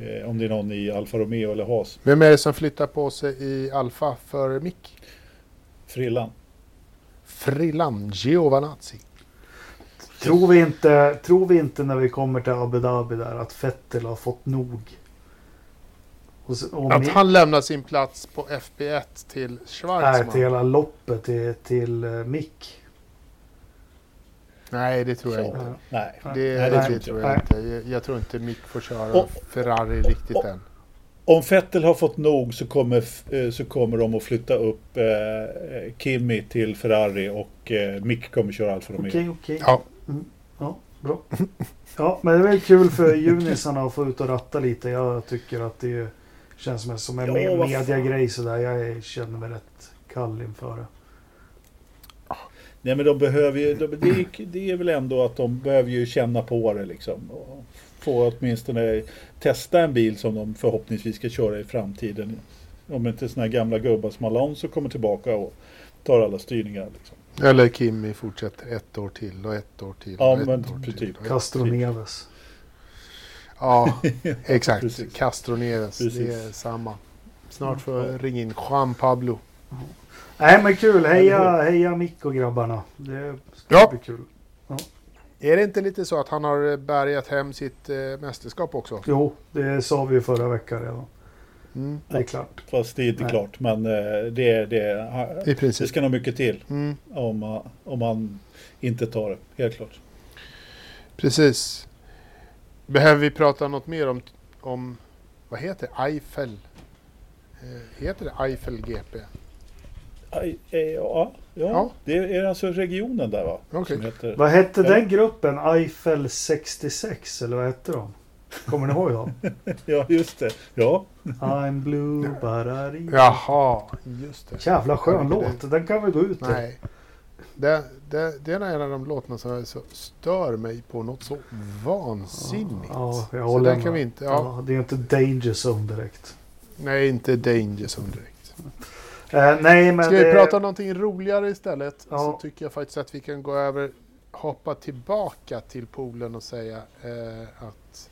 eh, om det är någon i Alfa Romeo eller Haas. Vem är det som flyttar på sig i Alfa för Mick? Frillan. Frillan Giovanazzi. Tror vi, inte, tror vi inte när vi kommer till Abu Dhabi där att Fettel har fått nog? Och, och Att han lämnar sin plats på FB1 till Nej, Schwarzman. till hela loppet till, till uh, Mick. Nej, det tror jag Så. inte. Nej. Det, Nej, det, det tror jag. jag inte. Jag, jag tror inte Mick får köra Och- Ferrari riktigt och- än. Om Vettel har fått nog så kommer, eh, så kommer de att flytta upp eh, Kimi till Ferrari och eh, Mick kommer köra Alfa Romeo. Okej, okej. Ja. Mm, ja, bra. Ja, men det är väl kul för junisarna att få ut och ratta lite. Jag tycker att det känns som en, som en Ja, mediagrej sådär. Jag känner mig rätt kall inför det. Nej men de behöver ju, de, det, är, det är väl ändå att de behöver ju känna på det liksom. Och få åtminstone testa en bil som de förhoppningsvis ska köra i framtiden. Om inte såna här gamla gubbar som Alonso kommer tillbaka och tar alla styrningar. Liksom. Eller Kimi fortsätter ett år till och ett år till. Ja, och ett men år typ. till Castro Neves. Ja, exakt. Castro Neves, det Precis. är samma. Snart får Ja. jag ringa in Juan Pablo. Nej men kul. Heja, heja Mick och grabbarna. Det ska Ja. bli kul. Är det inte lite så att han har bärgat hem sitt eh, mästerskap också? Jo, det sa vi ju förra veckan redan. Mm, Det är klart. Fast det är inte Nej. klart. Men eh, det, det, I det princip. ska nog mycket till Mm, om, man- om man inte tar det. Helt klart. precis. Behöver vi prata något mer om, om vad heter det? Eiffel? Eh, heter det Eiffel GP? Eh, Ja, ja, Ja. det är alltså regionen där va? Som heter, Vad hette den gruppen? Eiffel 66 eller vad hette de? Kommer ni ihåg dem? ja, just det. Ja, I'm blue, barari. Jaha, just det. Jävla skön låt. Den kan vi gå ut till. Nej. Det, det, det är en av de låtarna som så stör mig på något så vansinnigt. Ja, jag så håller den med. kan vi inte... Ja, Ja, det är inte danger zone direkt. Nej, inte Danger Zone direkt. Eh, nej, men... Ska vi det- prata om någonting roligare istället? Ja. Så tycker jag faktiskt att vi kan gå över, hoppa tillbaka till poolen och säga eh, att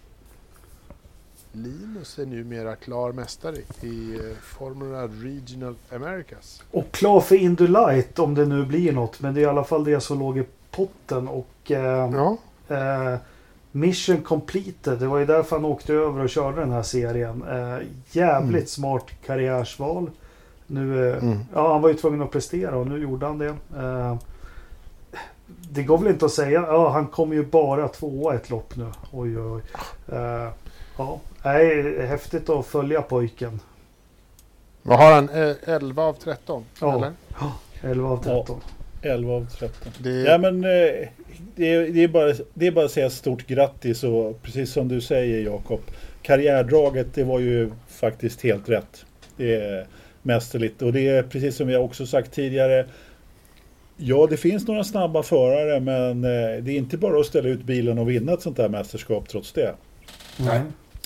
Linus är numera klar mästare i eh, Formula Regional Americas. Och klar för Indulite om det nu blir något. Men det är i alla fall det som låg i potten. Och eh, Ja, eh, Mission completed. Det var ju därför han åkte över och körde den här serien. Eh, jävligt Mm. smart karriärsval. Nu, eh, Mm. ja, han var ju tvungen att prestera och nu gjorde han det. Eh, det går väl inte att säga. Ja, han kommer ju bara tvåa ett lopp nu. Oj, oj, oj. Eh, ja, nej, häftigt att följa pojken. vad har han? Eh, 11 av 13? Ja. Eller? 11 av 13. 11 av 13. Det, Ja men det, är, det, är bara, det är bara att säga stort grattis och precis som du säger Jakob. Karriärdraget det var ju faktiskt helt rätt. Det är mästerligt och det är precis som jag också sagt tidigare. Ja det finns några snabba förare men eh, det är inte bara att ställa ut bilen och vinna ett sånt här mästerskap trots det. Nej.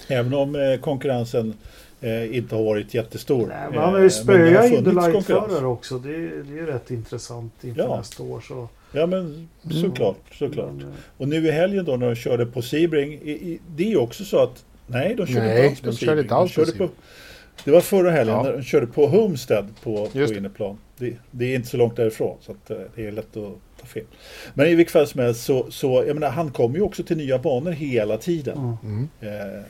Även om eh, konkurrensen eh, inte har varit jättestor. Nej, men han har ju spöat konkurrens. också. Det är, det är rätt intressant inför Ja. nästa år. Så. Ja men såklart, såklart. Men, eh, Och nu i helgen då när de körde på Sebring, det är ju också så att nej, de körde Nej, inte alls på de körde Sebring. Det var förra helgen Ja. när de körde på Homestead på, på Just det. inneplan. Det, det är inte så långt därifrån så att, eh, det är lätt att ta fel. Men i vilket fall som helst så, så jag menar, han kommer ju också till nya banor hela tiden. mm. mm. Eh,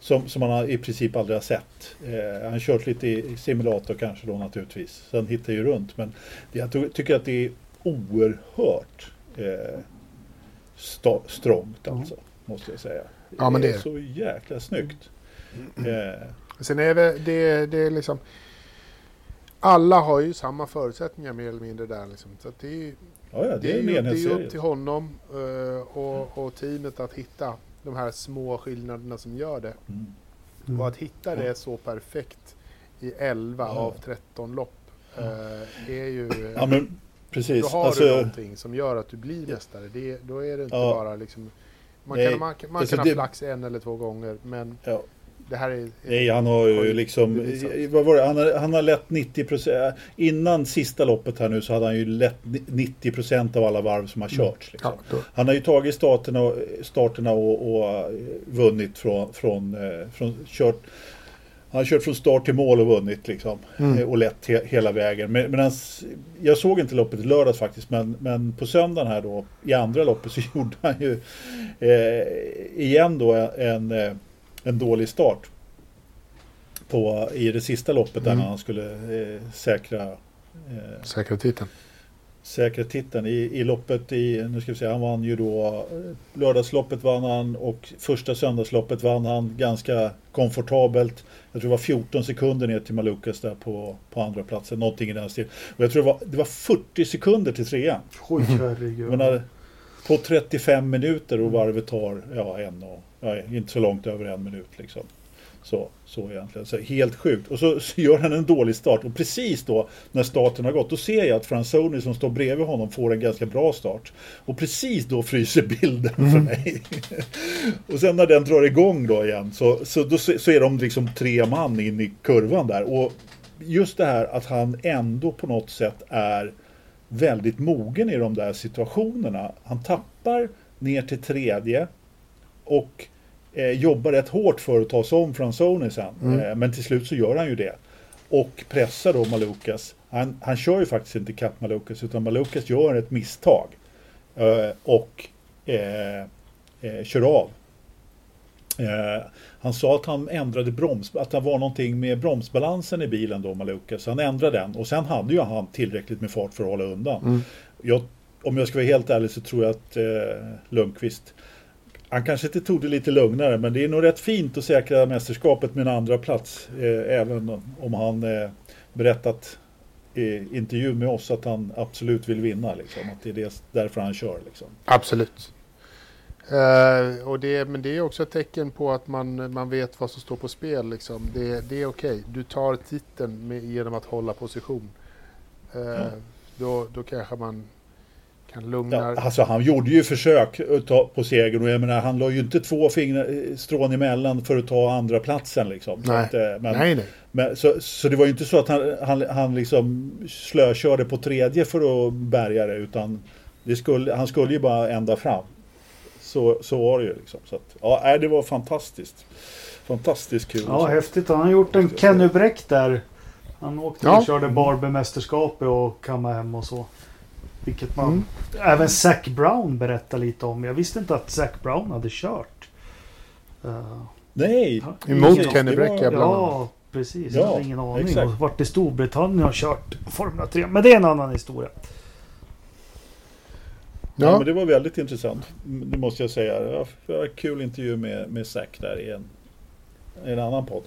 som, som man har i princip aldrig har sett. Eh, han har kört lite i simulator kanske då naturligtvis. Så han hittar ju runt. Men det, jag ty- tycker att det är oerhört eh, sta- strångt Mm. alltså. Måste jag säga. Ja, men det är är- så jäkla snyggt. Eh, Sen är det, det, det är liksom... Alla har ju samma förutsättningar mer eller mindre där. Liksom. Så det är ja, ja, det är, ju, det är ju upp till honom eh, och, och teamet att hitta de här små skillnaderna som gör det. Mm. Mm. Och att hitta det så perfekt i 11 Ja. av 13 lopp eh, är ju... Ja, men precis. då har alltså, du någonting som gör att du blir mästare. Det, då är det inte bara liksom... Man Nej, kan, man, man alltså kan ha flax en eller två gånger men ja. Det här är... Nej, han har ju liksom, vad var det? Han, har, han har lett 90 procent, innan sista loppet här nu så hade han ju lett 90 procent av alla varv som har körts. Liksom. Ja, Han har ju tagit starterna och, starterna och, och eh, vunnit från, från, eh, från kört han har kört från start till mål och vunnit liksom. Mm. Eh, Och lett he hela vägen. Men, men hans, jag såg inte loppet i lördags faktiskt. Men, men på söndagen här då, i andra loppet så gjorde han ju eh, igen då en, eh, en dålig start. På, I det sista loppet där Mm. han skulle eh, säkra eh, Säkra titeln. säkra titeln i, i loppet i, nu ska vi se, han vann ju då eh, lördagsloppet vann han och första söndagsloppet vann han ganska komfortabelt. Jag tror det var 14 sekunder ner till Malukas där på, på andra platsen, någonting i den stilen. Och jag tror det var, det var 40 sekunder till trean. Oj, herregud. På 35 minuter och varvet tar ja, en och, ja, inte så långt över en minut liksom. Så, så egentligen. Så helt sjukt. Och så, så gör han en dålig start. Och precis då när starten har gått, då ser jag att Franzoni som står bredvid honom får en ganska bra start. Och precis då fryser bilden för mig. och sen när den drar igång då igen så, så, då, så är de liksom tre man in i kurvan där. Och just det här att han ändå på något sätt är väldigt mogen i de där situationerna. Han tappar ner till tredje och eh, jobbar rätt hårt för att ta sig om Franzoni sen. Mm. Eh, men till slut så gör han ju det. Och pressar då Malukas. Han, han kör ju faktiskt inte kapp Malukas utan Malukas gör ett misstag. Eh, och eh, eh, kör av. Han sa att han ändrade broms, att det var någonting med bromsbalansen i bilen då Malukas. Så han ändrade den och sen hade ju han tillräckligt med fart för att hålla undan. Mm. Jag, om jag ska vara helt ärlig så tror jag att eh, Lundqvist han kanske inte tog det lite lugnare men det är nog rätt fint att säkra mästerskapet med en andra plats eh, även om han eh, berättat i intervjun med oss att han absolut vill vinna. Liksom, att det är det, därför han kör. Liksom. Absolut. Eh, och det, men det är också ett tecken på att man, man vet vad som står på spel. Liksom. Det, det är okej. Du tar titeln med, genom att hålla position. Eh, då, då kanske man kan lugna... Ja, alltså han gjorde ju försök att ta på segern och jag menar han la ju inte två fingrar, strån emellan för att ta andra platsen liksom. Så Nej. att, eh, men, nej, nej. men, så, så det var ju inte så att han, han, han liksom slökörde på tredje för att bärga det utan det skulle, han skulle ju bara ända fram. Så, så var det ju liksom. Så att, ja, det var fantastiskt. Fantastiskt kul. Ja, häftigt. Han har gjort en Kenny Bräck där. Han åkte Ja. och körde Barbie-mästerskapet och kammade hem och så. Vilket man... Mm. Även Zac Brown berättar lite om. Jag visste inte att Zac Brown hade kört. Uh, Nej! Emot Kenny Bräck, ja, bland annat. Ja, precis. Ja, jag hade ingen aning. exakt. Och varit i Storbritannien och kört Formula 3. Men det är en annan historia. Ja. Ja, men det var väldigt intressant. Det måste jag säga. Det var en kul intervju med, med Zack där i en, en annan podd.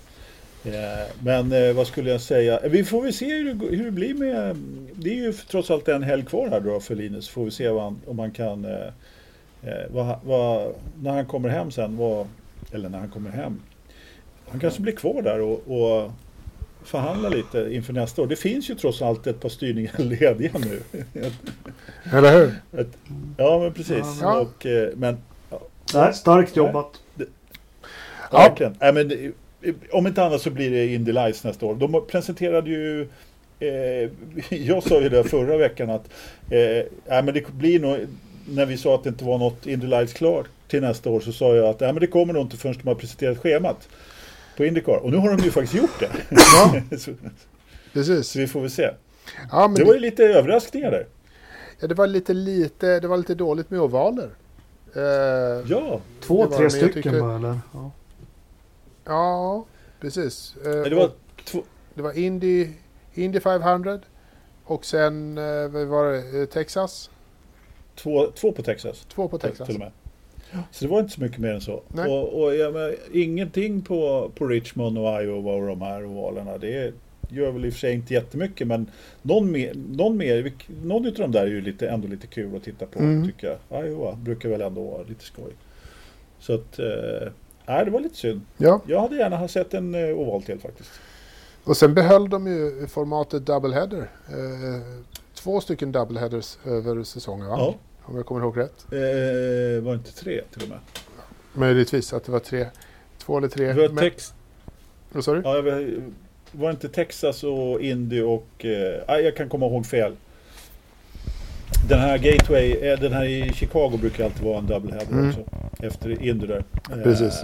Eh, men eh, vad skulle jag säga? Vi får väl se hur det, hur det blir med... Det är ju trots allt en helg kvar här då för Linus. Får vi se vad han, om han kan... Eh, vad, vad, när han kommer hem sen. Vad, eller när han kommer hem. Han kanske blir kvar där och, och förhandla lite inför nästa år. Det finns ju trots allt ett par styrningar lediga nu. eller hur? Ett, ja men precis. Ja. Och, eh, men Nej, starkt jobbat. Ja. verkligen. Nej, men, det- om inte annat så blir det Indy Lights nästa år. De presenterade ju eh, jag sa ju det förra veckan att eh, nej, men det blir nog när vi sa att det inte var något Indy Lights klart till nästa år så sa jag att nej, men det kommer nog inte förrän de har presenterat schemat på Indycar. Och nu har de ju faktiskt gjort det. Ja, så, precis. så vi får väl se. Ja, men Det var ju lite överraskningar där. ja, det var lite, lite, det var lite dåligt med ovaler. Eh, Ja, Två, tre stycken tyckte- bara, eller? Ja. ja, precis. Eh, det var två, det var Indy, Indy 500 och sen eh, var det, Eh, Texas. två, två på Texas. Två på Texas. Till och med. Så det var inte så mycket mer än så. Nej. Och, och jag menar, ingenting på, på Richmond och Iowa och de här ovalerna. Det gör väl i och för sig inte jättemycket men någon mer, någon, mer, någon utav de där är ju lite, ändå lite kul att titta på Mm. tycker jag. Iowa brukar väl ändå vara lite skoj. Så att, eh, nej det var lite synd. Ja, Jag hade gärna ha sett en eh, oval till faktiskt. och sen behöll de ju formatet doubleheader. Eh, två stycken doubleheaders över säsongen va? Ja. Om jag kommer ihåg rätt. Eh, var det inte tre till och med? Möjligtvis att det var tre. Två eller tre. Det var, tex, Vad sa du? ja, var det inte Texas och Indy och... Eh, jag kan komma ihåg fel. Den här Gateway, eh, den här i Chicago brukar alltid vara en doubleheader Mm. också. Efter Indy där. Eh, Precis.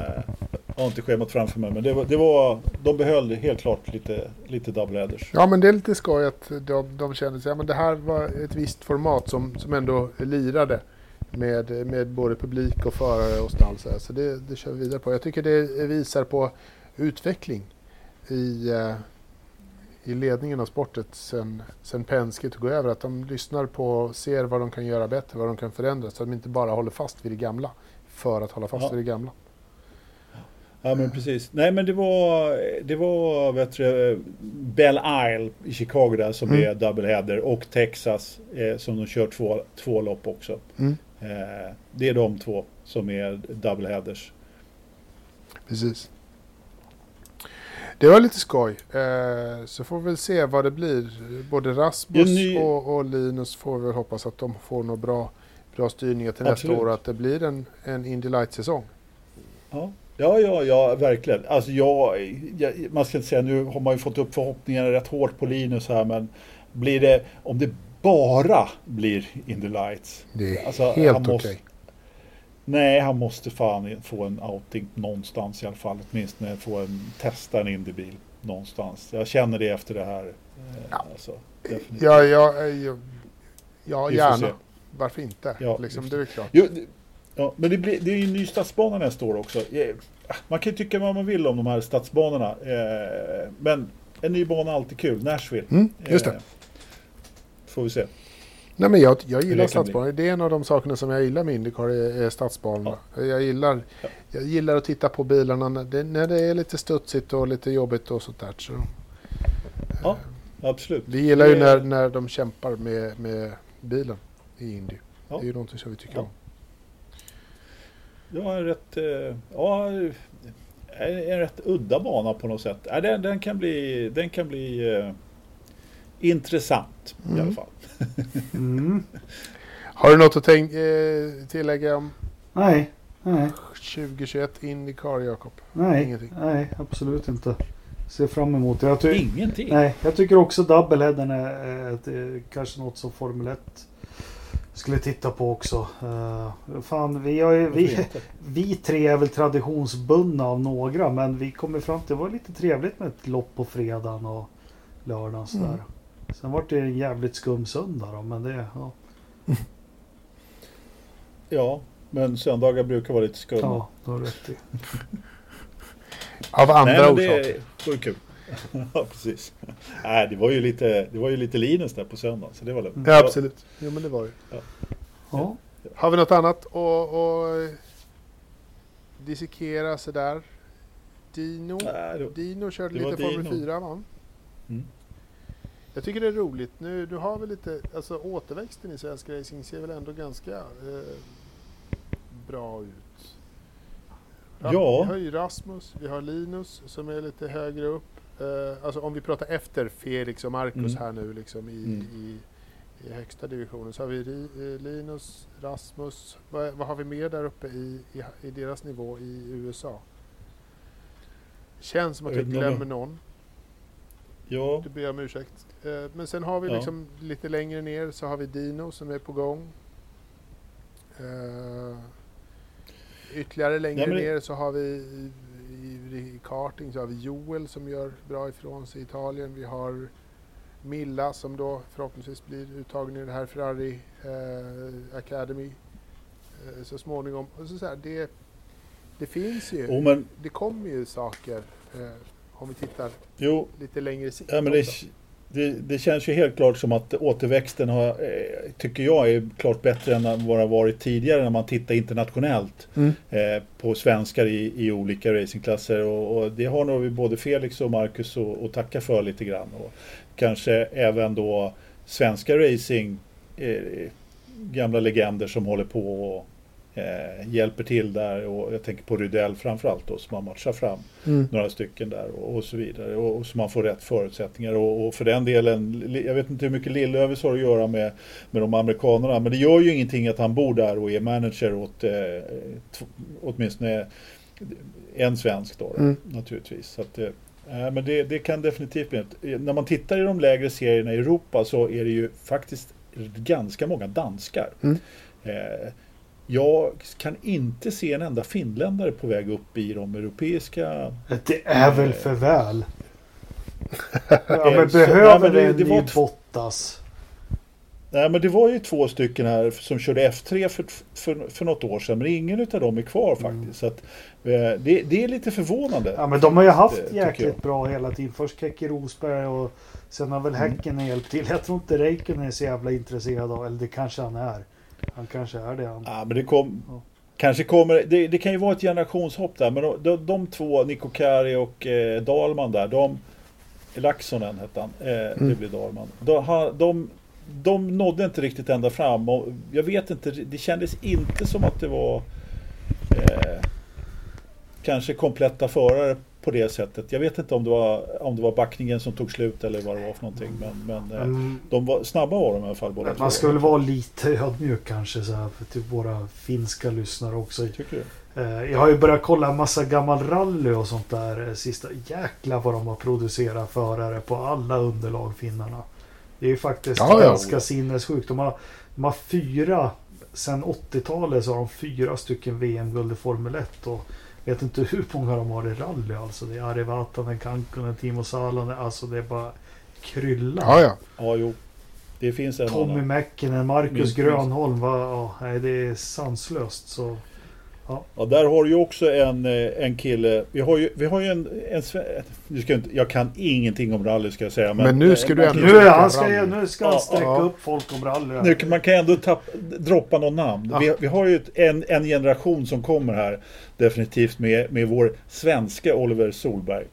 Jag har inte schemat framför mig men det var, det var, de behöll helt klart lite, lite double headers. Ja men det är lite skoj att de, de kände sig, ja men det här var ett visst format som, som ändå lirade med, med både publik och förare och stall. Så, så det, det kör vi vidare på. Jag tycker det visar på utveckling i, eh, i ledningen av sportet sen, sen Penske tog över. Att de lyssnar på och ser vad de kan göra bättre, vad de kan förändra. Så att de inte bara håller fast vid det gamla för att hålla fast Ja. vid det gamla. Ja men precis. Nej men det var, det var vet du, Belle Isle i Chicago där som Mm. är double header och Texas eh, som de kör två, två lopp också. Mm. Eh, det är de två som är double headers. Precis. Det var lite skoj. Eh, så får vi väl se vad det blir. Både Rasmus ny- och, och Linus får vi väl hoppas att de får några bra, bra styrningar till Absolut. nästa år att det blir en, en Indy Light-säsong. Ja, ja, ja, ja verkligen. Alltså jag, jag, man ska inte säga, nu har man ju fått upp förhoppningarna rätt hårt på Linus här men blir det, om det bara blir in the lights. Det är Alltså, helt okej. måste- Nej, han måste fan få en outing någonstans i alla fall. Åtminstone få en, testa en Indybil någonstans. Jag känner det efter det här. Eh, Ja. Alltså. Ja, ja, eh, ja, ja se. gärna. Varför inte? Ja, liksom, det är klart. Jo, ja, men det, blir, det är ju en ny stadsbana nästa år också. Eh, Man kan ju tycka vad man vill om de här stadsbanorna. eh, Men en ny bana är alltid kul. Nashville. Mm, just det. Eh, Får vi se. Nej, men jag, jag gillar stadsbanor. Det är en av de sakerna som jag gillar med Indycar, är, är stadsbanorna. Jag, gillar, Ja. jag gillar att titta på bilarna när det, när det är lite studsigt och lite jobbigt och sånt där. Så. Ja, absolut. Vi gillar ju när, när de kämpar med, med bilen i Indy. Ja. Det är ju någonting som vi tycker Ja. om. Det var en rätt, eh, ja, en, rätt udda bana på något sätt. Ja, den, den kan bli, den kan bli eh, intressant i Mm. alla fall. Mm. Har du något att tänk, eh, tillägga om Nej, nej, 2021 Indycar, Jakob? nej, Ingenting. nej, absolut inte. Ser fram emot det. Ingenting. nej, jag tycker också doubleheaden är, är, är kanske något som Formel 1 skulle titta på också. Uh, fan, vi, har ju, vi, vi tre är väl traditionsbundna av några men vi kommer fram till det var lite trevligt med ett lopp på fredagen och lördagen sådär. Mm. Sen var det en jävligt skum söndag då, men det... Ja, Ja, men söndagar brukar vara lite skumma. ja du har rätt i. Av andra Nej, men orsaker. det var kul. ja, precis. Nej, det var ju lite, det var ju lite Linus där på söndagen, så det var lugnt. Ja, absolut. Jo, men det var det. Ja. Har vi något annat att att dissekera sådär? Dino? Nej, det- Dino körde lite Formel Dino. 4 va? Mm. Jag tycker det är roligt. Nu, du har väl lite, alltså återväxten i svensk racing ser väl ändå ganska eh, bra ut. Ja. Vi har ju Rasmus, vi har Linus som är lite högre upp. Eh, alltså om vi pratar efter Felix och Marcus Mm. här nu liksom i, Mm. i, i högsta divisionen. Så har vi Ri, eh, Linus, Rasmus. Vad, vad har vi mer där uppe i, i, i deras nivå i USA? Känns som att Jag glömmer någon. Ja, Det ber om ursäkt. Eh, Men sen har vi Ja. liksom lite längre ner så har vi Dino som är på gång. Eh, Ytterligare längre Ja, det- ner så har vi i, karting så har vi Joel som gör bra ifrån sig i Italien. Vi har Milla som då förhoppningsvis blir uttagen i det här Ferrari eh, Academy eh, så småningom. Och så så här, det, det finns ju, oh, men det kommer ju saker eh, om vi tittar jo, lite längre sikt. Ja, men det, också. Det, det känns ju helt klart som att återväxten har, eh, tycker jag är klart bättre än vad det har varit tidigare när man tittar internationellt Mm. eh, på svenskar i, i olika racingklasser. Och, och det har nog både Felix och Marcus att tacka för lite grann. Och kanske även då svenska racing, eh, gamla legender som håller på och eh, hjälper till där. Och jag tänker på Rydell framförallt då som har matchat fram Mm. några stycken där och, och så vidare. Och, och så man får rätt förutsättningar. Och, och för den delen, jag vet inte hur mycket Lillövis har att göra med, med de amerikanerna. Men det gör ju ingenting att han bor där och är manager åt eh, åtminstone en svensk då, Mm. naturligtvis. Så att, eh, men det, det kan definitivt bli När man tittar i de lägre serierna i Europa så är det ju faktiskt ganska många danskar. Mm. Eh, jag kan inte se en enda finländare på väg upp i de europeiska... Det är väl för väl. Ja, Eh, men behöver det- det var Bottas? Nej men det var ju två stycken här som körde F3 för, för, för något år sedan men ingen utav dem är kvar faktiskt. Så att, eh, det, det är lite förvånande. Ja men de har ju haft Det tycker jäkligt bra hela tiden. Först Keke Rosberg och sen har väl Mm. Häcken hjälpt till. Jag tror inte Räikkönen är så jävla intresserad av, eller det kanske han är. Han kanske är det. Han. Ja, men det kom, Ja. kanske kommer, det, det kan ju vara ett generationshopp där men de, de, de två, Niko Kari och eh, Dahlman där, de Laxonen hette han, eh, det Mm. blir Dahlman. De, ha- de, de nådde inte riktigt ända fram och jag vet inte, det kändes inte som att det var eh, kanske kompletta förare på det sättet. Jag vet inte om det var, om det var backningen som tog slut eller vad det var för någonting. Men, men eh, Mm, de var, snabba var de i alla fall båda man ska väl vara lite ödmjuk kanske så här, för till våra finska lyssnare också. Tycker du? Eh, Jag har ju börjat kolla en massa gammal rally och sånt där. eh, Sista jäkla vad de har producerat förare på alla underlag finnarna. Det är ju faktiskt Ja, ja. ganska sinnessjukt. De har, de har fyra, sen 80-talet så har de fyra stycken VM-guld i Formel 1. Och vet inte hur många de har i rally alltså. Det är Ari Vatanen, Kankunen, Timo Salonen. Alltså det är bara kryllar. Ja, ja. Ja, jo. Det finns en Tommy annan. Mäkinen, Marcus minst. Grönholm. Va, ja, nej, det är sanslöst. Så. Ja, där har du ju också en, eh, en kille. Vi har ju, vi har ju en... en nu ska jag, inte, jag kan ingenting om rally ska jag säga. Men nu ska du ändå- Nu, han ska, nu ska han Ja, sträcka ja. upp folk om rally. här. Nu, kan- man kan ändå tapp, droppa någon namn. Ja. Vi, vi har ju ett, en, en generation som kommer här definitivt med, med vår svenska Oliver Solberg.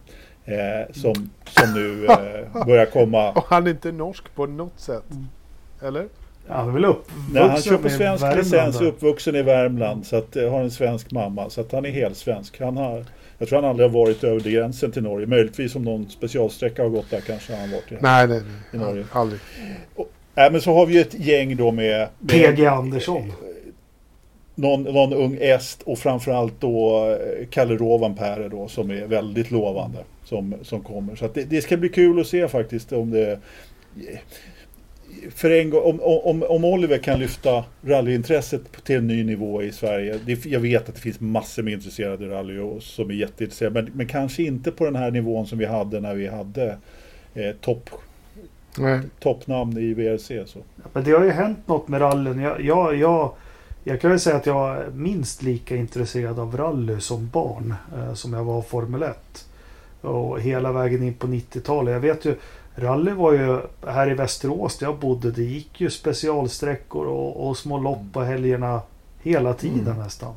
Eh, som, som nu eh, börjar komma. Och han är inte norsk på något sätt. Eller? Han är väl uppvuxen Nej, han kör på i svensk licens, uppvuxen i Värmland. Så att, eh, har en svensk mamma. Så att han är helt svensk. Han har, jag tror han aldrig har varit över gränsen till Norge. Möjligtvis om någon specialsträcka har gått där kanske han har varit. i- Nej, nej, I nej. Norge. Aldrig. Nej, men så har vi ju ett gäng då med, med PG Andersson. någon, någon ung est och framförallt då eh, Kalle Rovanperä då som är väldigt lovande som, som kommer. Så att det, det ska bli kul att se faktiskt om det för en gång, om, om, om Oliver kan lyfta rallyintresset till en ny nivå i Sverige. Det, jag vet att det finns massor med intresserade i rally och som är jätteintresserade. Men, men kanske inte på den här nivån som vi hade när vi hade eh, topp, toppnamn i VRC. Så. Men det har ju hänt något med rallyn. Jag, jag, jag, jag kan väl säga att jag är minst lika intresserad av rally som barn. Eh, som jag var av Formel 1. Och hela vägen in på 90-talet. Jag vet ju, rally var ju här i Västerås där jag bodde. Det gick ju specialsträckor och, och små lopp på helgerna hela tiden Mm. nästan.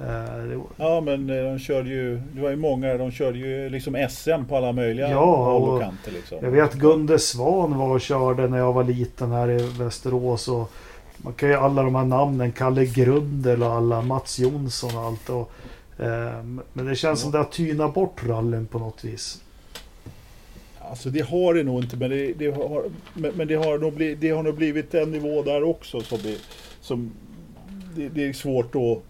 Eh, det, Ja men eh, de körde ju, det var ju många, de körde ju liksom SM på alla möjliga Ja, håll och kanter liksom. Jag vet Gunde Svan var och körde när jag var liten här i Västerås. Och man kan ju alla de här namnen. Kalle Grundel och alla. Mats Jonsson och allt. Och, eh, men det känns som det har tynat bort rallyn på något vis. Alltså det har det nog inte men det, det, har, men, det, har nog blivit, det har nog blivit en nivå där också som, det, som det, det är svårt då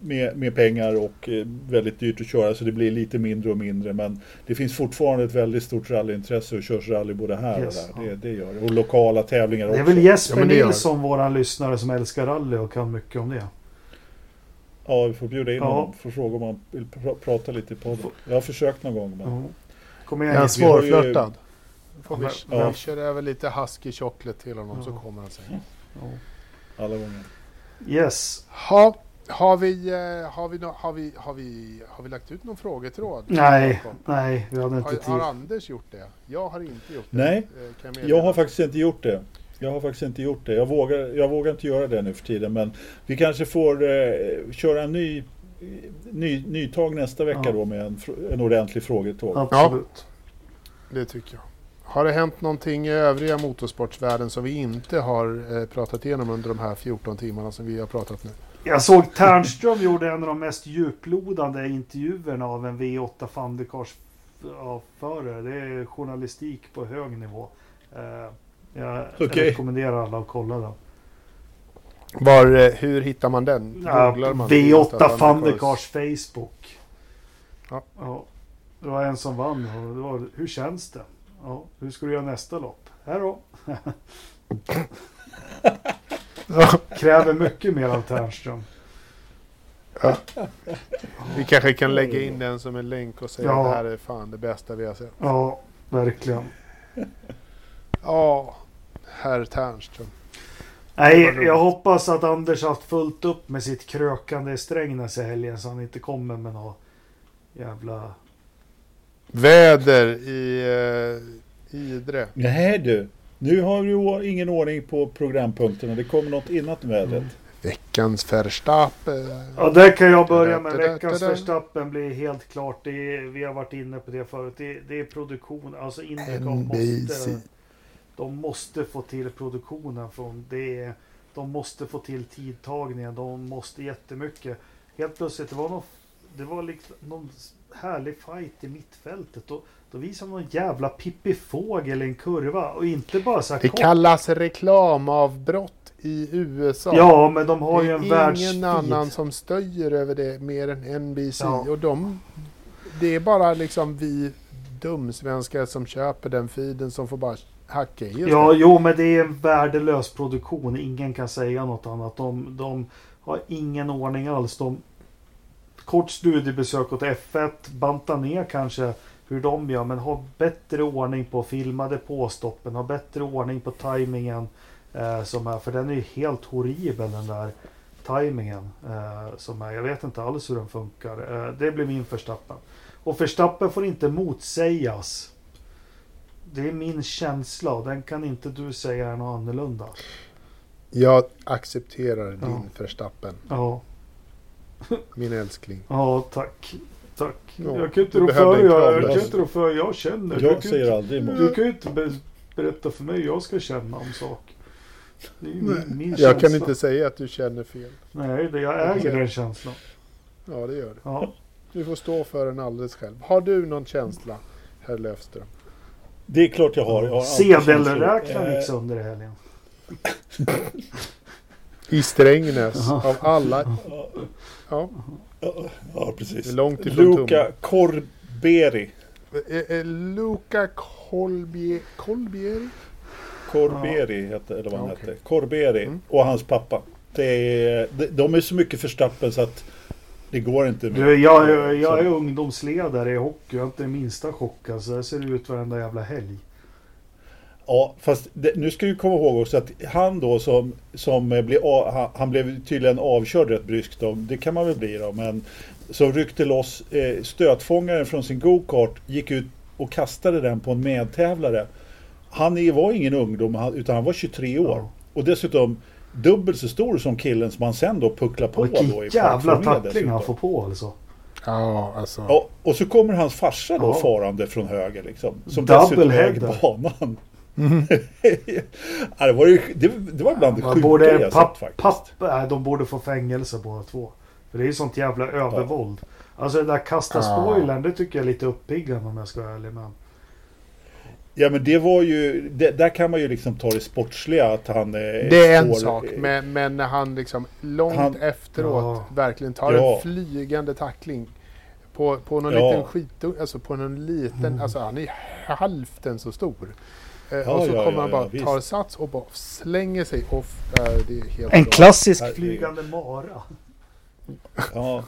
med, med pengar och eh, väldigt dyrt att köra så det blir lite mindre och mindre men det finns fortfarande ett väldigt stort rallyintresse och körs rally både här Yes, och där. ja. Det, det gör det. Och lokala tävlingar Det också. är väl Jesper Ja, det det. Nilsson, våran lyssnare, som älskar rally och kan mycket om det. Ja, vi får bjuda in Ja. honom för att fråga om han vill pr- prata lite på det. Jag har försökt någon gång men... Kom Är igen han har ju- svårflörtad? Får vi, Ja. vi kör över lite husky chocolate till honom så Ja. kommer han sig. Ja. Alla gånger. Yes. Ha, har, vi, eh, har, vi, har, vi, har, vi, har vi lagt ut någon frågetråd? Nej, nej, vi hade inte Har, tid. har Anders gjort det? Jag har inte gjort det. Nej. eh, meddela. Jag har faktiskt inte gjort det. Jag har faktiskt inte gjort det. Jag vågar, jag vågar inte göra det nu för tiden. Men vi kanske får eh, köra en ny, ny nytag nästa vecka Ja. då med en, en ordentlig frågetåg. Absolut. Det tycker jag. Har det hänt någonting i övriga motorsportsvärlden som vi inte har eh, pratat igenom under de här 14 timmarna som vi har pratat nu? Jag såg Ternström gjorde en av de mest djuplodande intervjuerna av en V8 Fandekars förare. Det är journalistik på hög nivå. Eh, Jag Okej. rekommenderar alla att kolla den. Var, eh, hur hittar man den? Ja, Googlar man V8 Van Fandekars Facebook. Ja. Ja, det var en som vann. och Det var, hur känns det? Ja, hur ska du göra nästa lopp? Här då. Kräver mycket mer av Ternström. Vi kanske kan lägga in den som en länk och säga Ja. att det här är fan det bästa vi har sett. Ja, verkligen. Ja, herr Ternström. Nej, jag hoppas att Anders haft fullt upp med sitt krökande i Strängnäs i helgen så han inte kommer med något jävla... Väder i uh, Idre. Nej du, nu har du å- ingen ordning på programpunkterna. Det kommer något innan vädret. Veckans Verstappen. Ja, där kan jag börja med. Veckans Verstappen blir helt klart. Det är, vi har varit inne på det förut. Det, det är produktion. Alltså Indycar måste... De måste få till produktionen från det. De måste få till tidtagningen. De måste jättemycket. Helt plötsligt, det var någon, det var liksom någon härlig fight i mittfältet. Då, då visade någon jävla Pippi Fågel i en kurva. Och inte bara så här Det kort. kallas reklamavbrott i USA. Ja, men de har ju en det är världsfeed. ingen annan som stöjer över det mer än NBC. Ja. Och de, det är bara liksom vi dumsvenskar som köper den feeden som får bara hacka i Ja, det. jo, men det är en värdelös produktion. Ingen kan säga något annat. De, de har ingen ordning alls. De, kort studiebesök åt F1, banta ner kanske hur de gör, men ha bättre ordning på filmade påstoppen, ha bättre ordning på tajmingen. Eh, som är, för den är ju helt horribel den där tajmingen. Eh, som är, jag vet inte alls hur den funkar. Eh, det blir min Verstappen. Och Verstappen får inte motsägas. Det är min känsla och den kan inte du säga är något annorlunda. Jag accepterar din Ja. Verstappen, Ja, min älskling. ja tack. Tack. Ja, jag kan inte du rå för jag, jag kan inte rå för jag känner. Du Jag kan säger inte, aldrig emot. du kan ju inte be, berätta för mig jag ska känna om sak. Det är ju min, min Jag känsla. kan inte säga att du känner fel. Nej, det, jag äger den känslan. Ja, det gör det. Ja. Du får stå för den alldeles själv. Har du någon känsla, herr Löfström? Det är klart jag har. Jag har känslor. Sedelräknaren Eh, gick sönder i helgen. I Strängnäs, Ja. av alla. Ja, Ja, precis. Långt ifrån Luca Corberi. Eh, eh, Luca Colbie, Colbieri? Corberi hette, eller vad han Ja, okej. hette. Corberi Mm. och hans pappa. Det är, de, de är så mycket förstappen så att det går inte. Du, jag, jag, jag är ungdomsledare i hockey. Jag är inte det minsta chockad. Så här ser det ut varenda jävla helg. Ja, fast det, nu ska du komma ihåg också att han då som, som blev, han, han blev tydligen avkörd rätt bryskt då. Det kan man väl bli då, men som ryckte loss eh, stötfångaren från sin go-kart, gick ut och kastade den på en medtävlare. Han var ingen ungdom, utan han var 23 år. Ja. Och dessutom dubbelt så stor som killen som han sen då pucklar på. Och då vilken i jävla tackling han får på alltså. Ja, alltså. Ja, och så kommer hans farsa då Ja. farande från höger liksom. Som Double dessutom äger banan. ja, det, var ju, det, det var bland det Man sjuka borde, jag papp, sett faktiskt. papp, nej, de borde få fängelse båda två. För det är ju sånt jävla övervåld. Alltså det där kasta Ja. spoilern, det tycker jag är lite uppiggande om jag ska vara ärlig. Men... Ja men det var ju, det, där kan man ju liksom ta det sportsliga att han... eh, Det är en får, sak, men, men när han liksom långt Han- efteråt Ja. verkligen tar Ja. en flygande tackling på, på någon Ja. liten skit, alltså på någon liten, Mm. alltså han är hälften så stor. Eh, Ja, och så ja, kommer ja, han bara, tar sats och bara slänger sig off. Eh, det är helt En bra. klassisk flygande mara. Ja.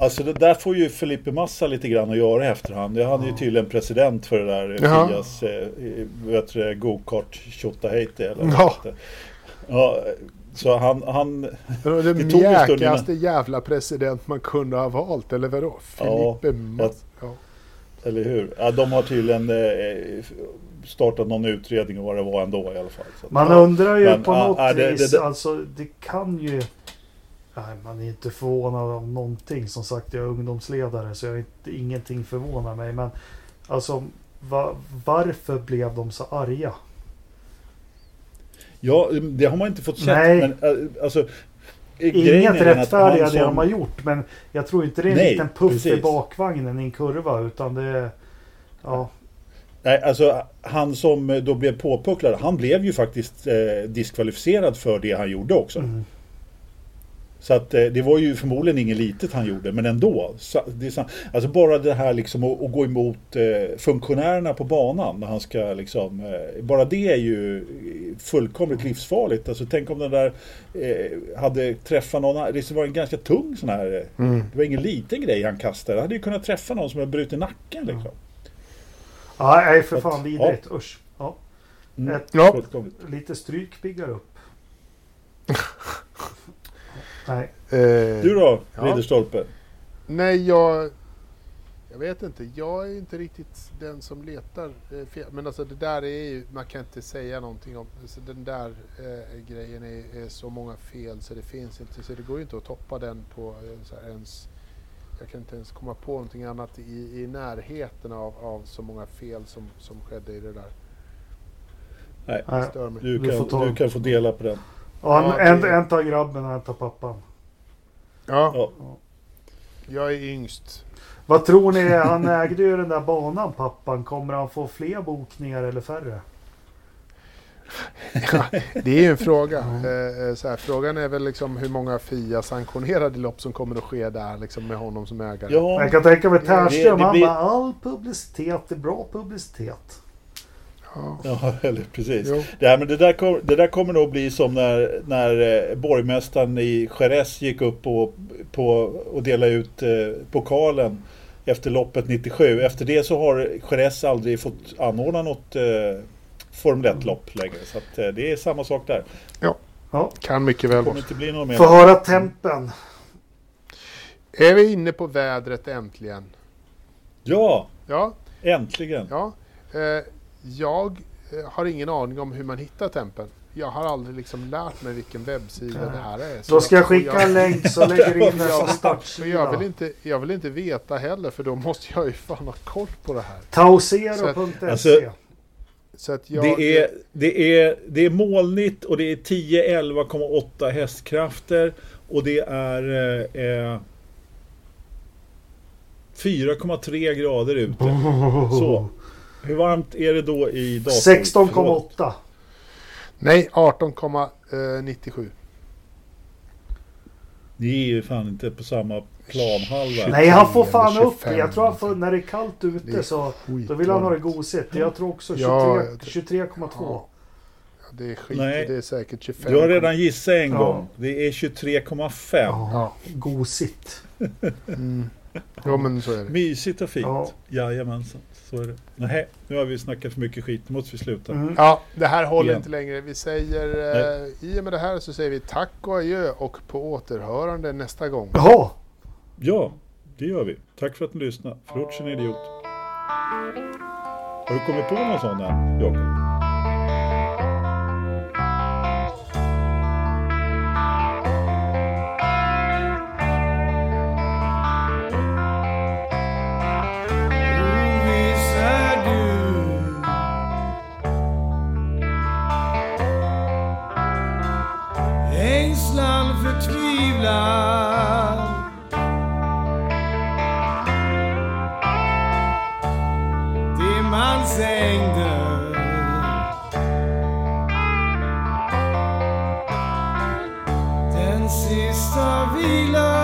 Alltså det där får ju Felipe Massa lite grann att göra i efterhand. Han är ju Ja. tydligen president för det där eh, Jaha. Fias eh, vet du, det, go-kart Tjotahejti eller Ja. Ja, så han, han, Det Det mjäkigaste jävla president man kunde ha valt, eller vadå? Ja, Filippe Mass. Ja. eller hur? Ja, de har tydligen eh, startat någon utredning och vad det var ändå i alla fall. Så. Man Ja. undrar ju Men, på ja, något ja, det- vis, det- det- alltså det kan ju... Nej, man är inte förvånad om någonting. Som sagt, jag är ungdomsledare så jag är inte, ingenting förvånar mig. Men alltså, va, varför blev de så arga? Ja, det har man inte fått sett. Nej. Men, eh, alltså, eh, Inget rättfärdiga han det som- de har gjort. Men jag tror inte det är en Nej, liten puff i precis. bakvagnen i en kurva. Utan det är... Ja, Nej, alltså han som då blev påpucklad, han blev ju faktiskt eh, diskvalificerad för det han gjorde också. mm. Så att eh, det var ju förmodligen inget litet han gjorde, men ändå. Så, det är, så- alltså bara det här liksom att, att gå emot eh, funktionärerna på banan när han ska liksom, eh, bara det är ju fullkomligt livsfarligt. Alltså tänk om den där eh, hade träffat någon, det var en ganska tung sån här, Mm. det var ingen liten grej han kastade. Det hade ju kunnat träffa någon som hade brutit nacken liksom. Ja, nej för fan vidrigt. Usch. Ja. Mm. Ett, Ja. Lite stryk piggar upp. nej. Eh, Du då, Ja. Ridderstolpe? Nej, jag... Jag vet inte. Jag är inte riktigt den som letar eh, fel. Men alltså det där är ju... Man kan inte säga någonting om... Alltså den där eh, grejen är, är så många fel så det finns inte. Så det går ju inte att toppa den på eh, så här ens... Jag kan inte ens komma på någonting annat i, i närheten av, av så många fel som, som skedde i det där. Nej, Det nej. stör mig. du kan, du kan få dela på den. Ja, Ja, en, det- en tar grabben och en tar pappan. Ja, Ja. jag är yngst. Vad tror ni? Han ägde ju den där banan pappan. Kommer han få fler bokningar eller färre? Det är ju en fråga. Eh, eh, så här, frågan är väl liksom hur många FIA-sanktionerade lopp som kommer att ske där liksom med honom som ägare. Ja, Jag kan tänka mig Ternström. det Han blir- bara all publicitet är bra publicitet. Ja. Ja, eller precis. Jo. Det, här, men det, där kom, det där kommer nog bli som när, när eh, borgmästaren i Jerez gick upp och, på, och delade ut eh, pokalen efter loppet 97. Efter det så har Jerez aldrig fått anordna något eh, Formel 1-lopp längre. Så att, eh, det är samma sak där. Ja. Kan mycket väl vara. Få höra tempen. Är vi inne på vädret äntligen? Ja, Ja, äntligen. ja. Eh, jag eh, har ingen aning om hur man hittar tempen. Jag har aldrig liksom lärt mig vilken webbsida det här är. Så Då ska jag skicka en länk så lägger du in den som Men jag vill, startsida. inte, jag vill inte veta heller för då måste jag ju fan ha koll på det här. Tausero.se Alltså- Så att jag, Det är, det, är, det är molnigt och det är 10-11,8 hästkrafter och det är eh, eh, 4,3 grader ute. Så. Hur varmt är det då i datorn? Förlåt. 16,8. Nej, 18,97. Ni är ju fan inte på samma planhalva. Nej, han får fan upp. 25 Jag tror han får, när det är kallt Det ute är så då vill han ha det gosigt. Jag tror också 23 Ja, 23,2. Ja, det är skit. Nej. Det är säkert 25. Du har redan gissat en Ja. gång. Det är 23,5. Ja, gosigt. Mm. Ja, men så är det. Mysigt och fint. Ja. Jajamensan, så är det. Nej, nu har vi snackat för mycket skit. Nu måste vi sluta. Mm. Ja, det här håller Igen. inte längre. Vi säger, eh, i och med det här så säger vi tack och adjö och på återhörande nästa gång. Jaha, Ja, det gör vi. Tack för att ni lyssnade. Förlåt, en idiot. Har du kommit på någon sån än, Jakob? tvivlar Det man Den sista vilan